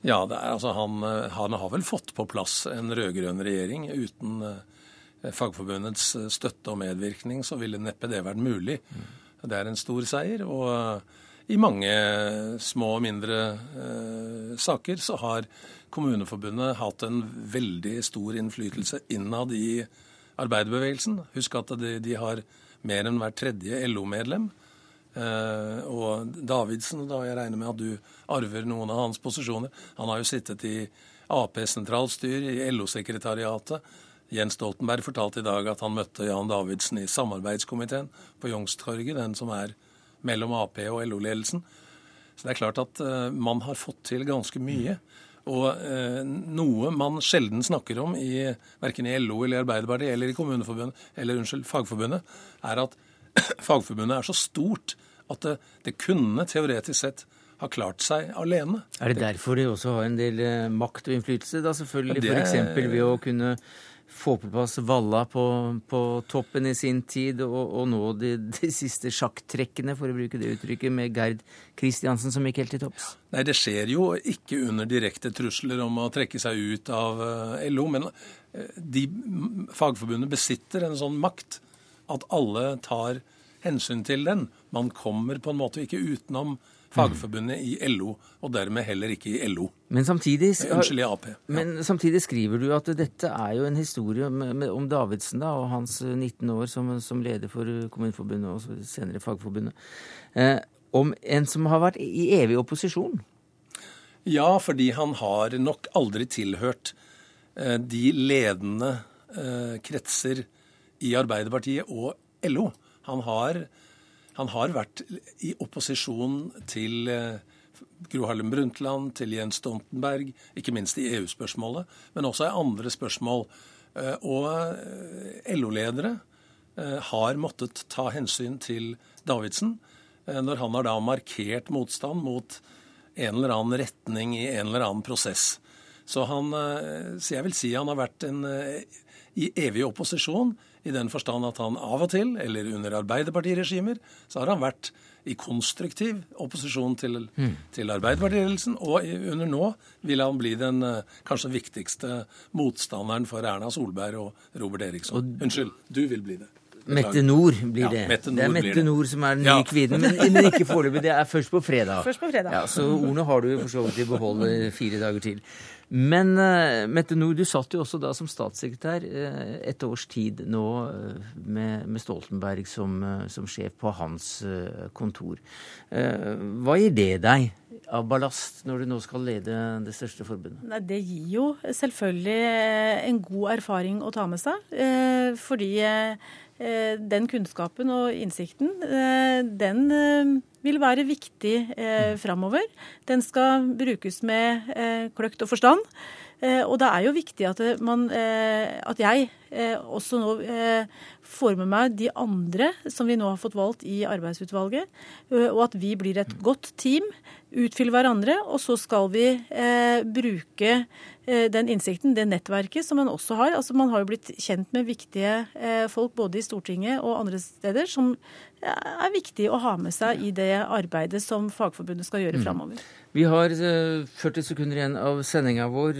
ja, det er, altså, han, eh, han, har vel fått på plass en rød-grønn regjering. Uten eh, Fagforbundets eh, støtte og medvirkning så ville neppe det vært mulig. Mm. Det er en stor seier. Og i mange små og mindre eh, saker så har Kommuneforbundet hatt en veldig stor innflytelse innad i arbeiderbevegelsen. Husk at de, de har mer enn hver tredje LO-medlem. Eh, og Davidsen, da jeg regner med at du arver noen av hans posisjoner Han har jo sittet i Ap-sentralstyr, i LO-sekretariatet. Jens Stoltenberg fortalte i dag at han møtte Jan Davidsen i samarbeidskomiteen på Youngstorget, den som er mellom Ap og LO-ledelsen. Så det er klart at uh, man har fått til ganske mye. Og uh, noe man sjelden snakker om i verken i LO eller i Arbeiderpartiet eller i Kommuneforbundet, eller unnskyld, Fagforbundet, er at Fagforbundet er så stort at det, det kunne teoretisk sett ha klart seg alene. Er det derfor de også har en del eh, makt og innflytelse, da selvfølgelig? F.eks. ved å kunne få på plass Valla på, på toppen i sin tid, og, og nå de, de, siste sjakktrekkene, for å bruke det uttrykket, med Gerd Kristiansen som gikk helt til topps? Nei, det skjer jo ikke under direkte trusler om å trekke seg ut av eh, LO, men eh, de, Fagforbundet besitter en sånn makt at alle tar hensyn til den. Man kommer på en måte ikke utenom Fagforbundet i LO, og dermed heller ikke i LO. Men samtidig, Unnskyld, i Ap. Ja. Men samtidig skriver du at dette er jo en historie om Davidsen da, og hans 19 år som, som leder for Kommuneforbundet og senere Fagforbundet. Eh, om en som har vært i evig opposisjon. Ja, fordi han har nok aldri tilhørt eh, de ledende eh, kretser i Arbeiderpartiet og LO. Han har, han har vært i opposisjon til eh, Gro Harlem Brundtland, til Jens Stoltenberg, ikke minst i EU-spørsmålet, men også i andre spørsmål. Eh, og eh, LO-ledere har måttet ta hensyn til Davidsen når han har da markert motstand mot en eller annen retning i en eller annen prosess. Så, han, så jeg vil si han har vært en, i evig opposisjon i den forstand at han av og til, eller under Arbeiderpartiregimer, så har han vært i konstruktiv opposisjon til, mm. til Arbeiderpartiledelsen. Og under nå vil han bli den eh, kanskje viktigste motstanderen for Erna Solberg og Robert Eriksson. Unnskyld, du vil bli det. Mette Nord blir det. Ja, Mette det er Mette Nord som er den nye ja. kvinnen, men, men, ikke foreløpig. Det er først på fredag. Først på fredag. Ja, så ordene har du for så vidt i behold fire dager til. Men uh, Mette Nord, du satt jo også da som statssekretær uh, et års tid nå uh, med, med, Stoltenberg som, som, sjef på hans kontor. hva gir det deg av ballast når du nå skal lede det største forbundet? Nei, det gir jo selvfølgelig en god erfaring å ta med seg. fordi den kunnskapen og innsikten, den vil være viktig eh, framover. Den skal brukes med eh, kløkt og forstand. Eh, og det er jo viktig at, man, eh, at jeg eh, også nå eh, får med meg de andre som vi nå har fått valgt i arbeidsutvalget, eh, og at vi blir et godt team, utfyller hverandre, og så skal vi eh, bruke eh, den innsikten, det nettverket som man også har. Altså Man har jo blitt kjent med viktige eh, folk både i Stortinget og andre steder, som er viktig å ha med seg i det arbeidet som Fagforbundet skal gjøre mm. framover. Vi har 40 sekunder igjen av sendinga vår.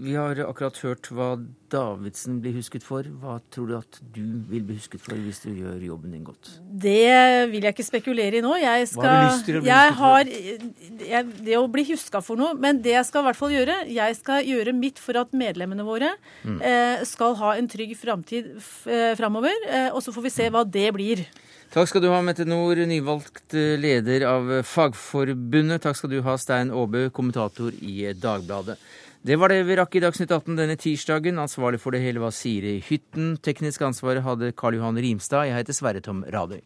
Vi har akkurat hørt hva Davidsen blir husket for. Hva tror du at du vil bli husket for hvis du gjør jobben din godt? Det vil jeg ikke spekulere i nå. Jeg skal, hva har du lyst til å bli husket har, jeg, Det å bli huska for noe. Men det jeg skal i hvert fall gjøre, jeg skal gjøre mitt for at medlemmene våre mm. eh, skal ha en trygg framtid eh, framover. Eh, og så får vi se hva det blir. Takk skal du ha, Mette Nord, nyvalgt eh, leder av Fagforbundet. Takk skal du ha, Stein Aabø, kommentator i Dagbladet. Det var det vi rakk i Dagsnytt 18 denne tirsdagen. Ansvarlig for det hele var Siri Hytten. Teknisk ansvar hadde Karl Johan Rimstad. Jeg heter Sverre Tom Radøy.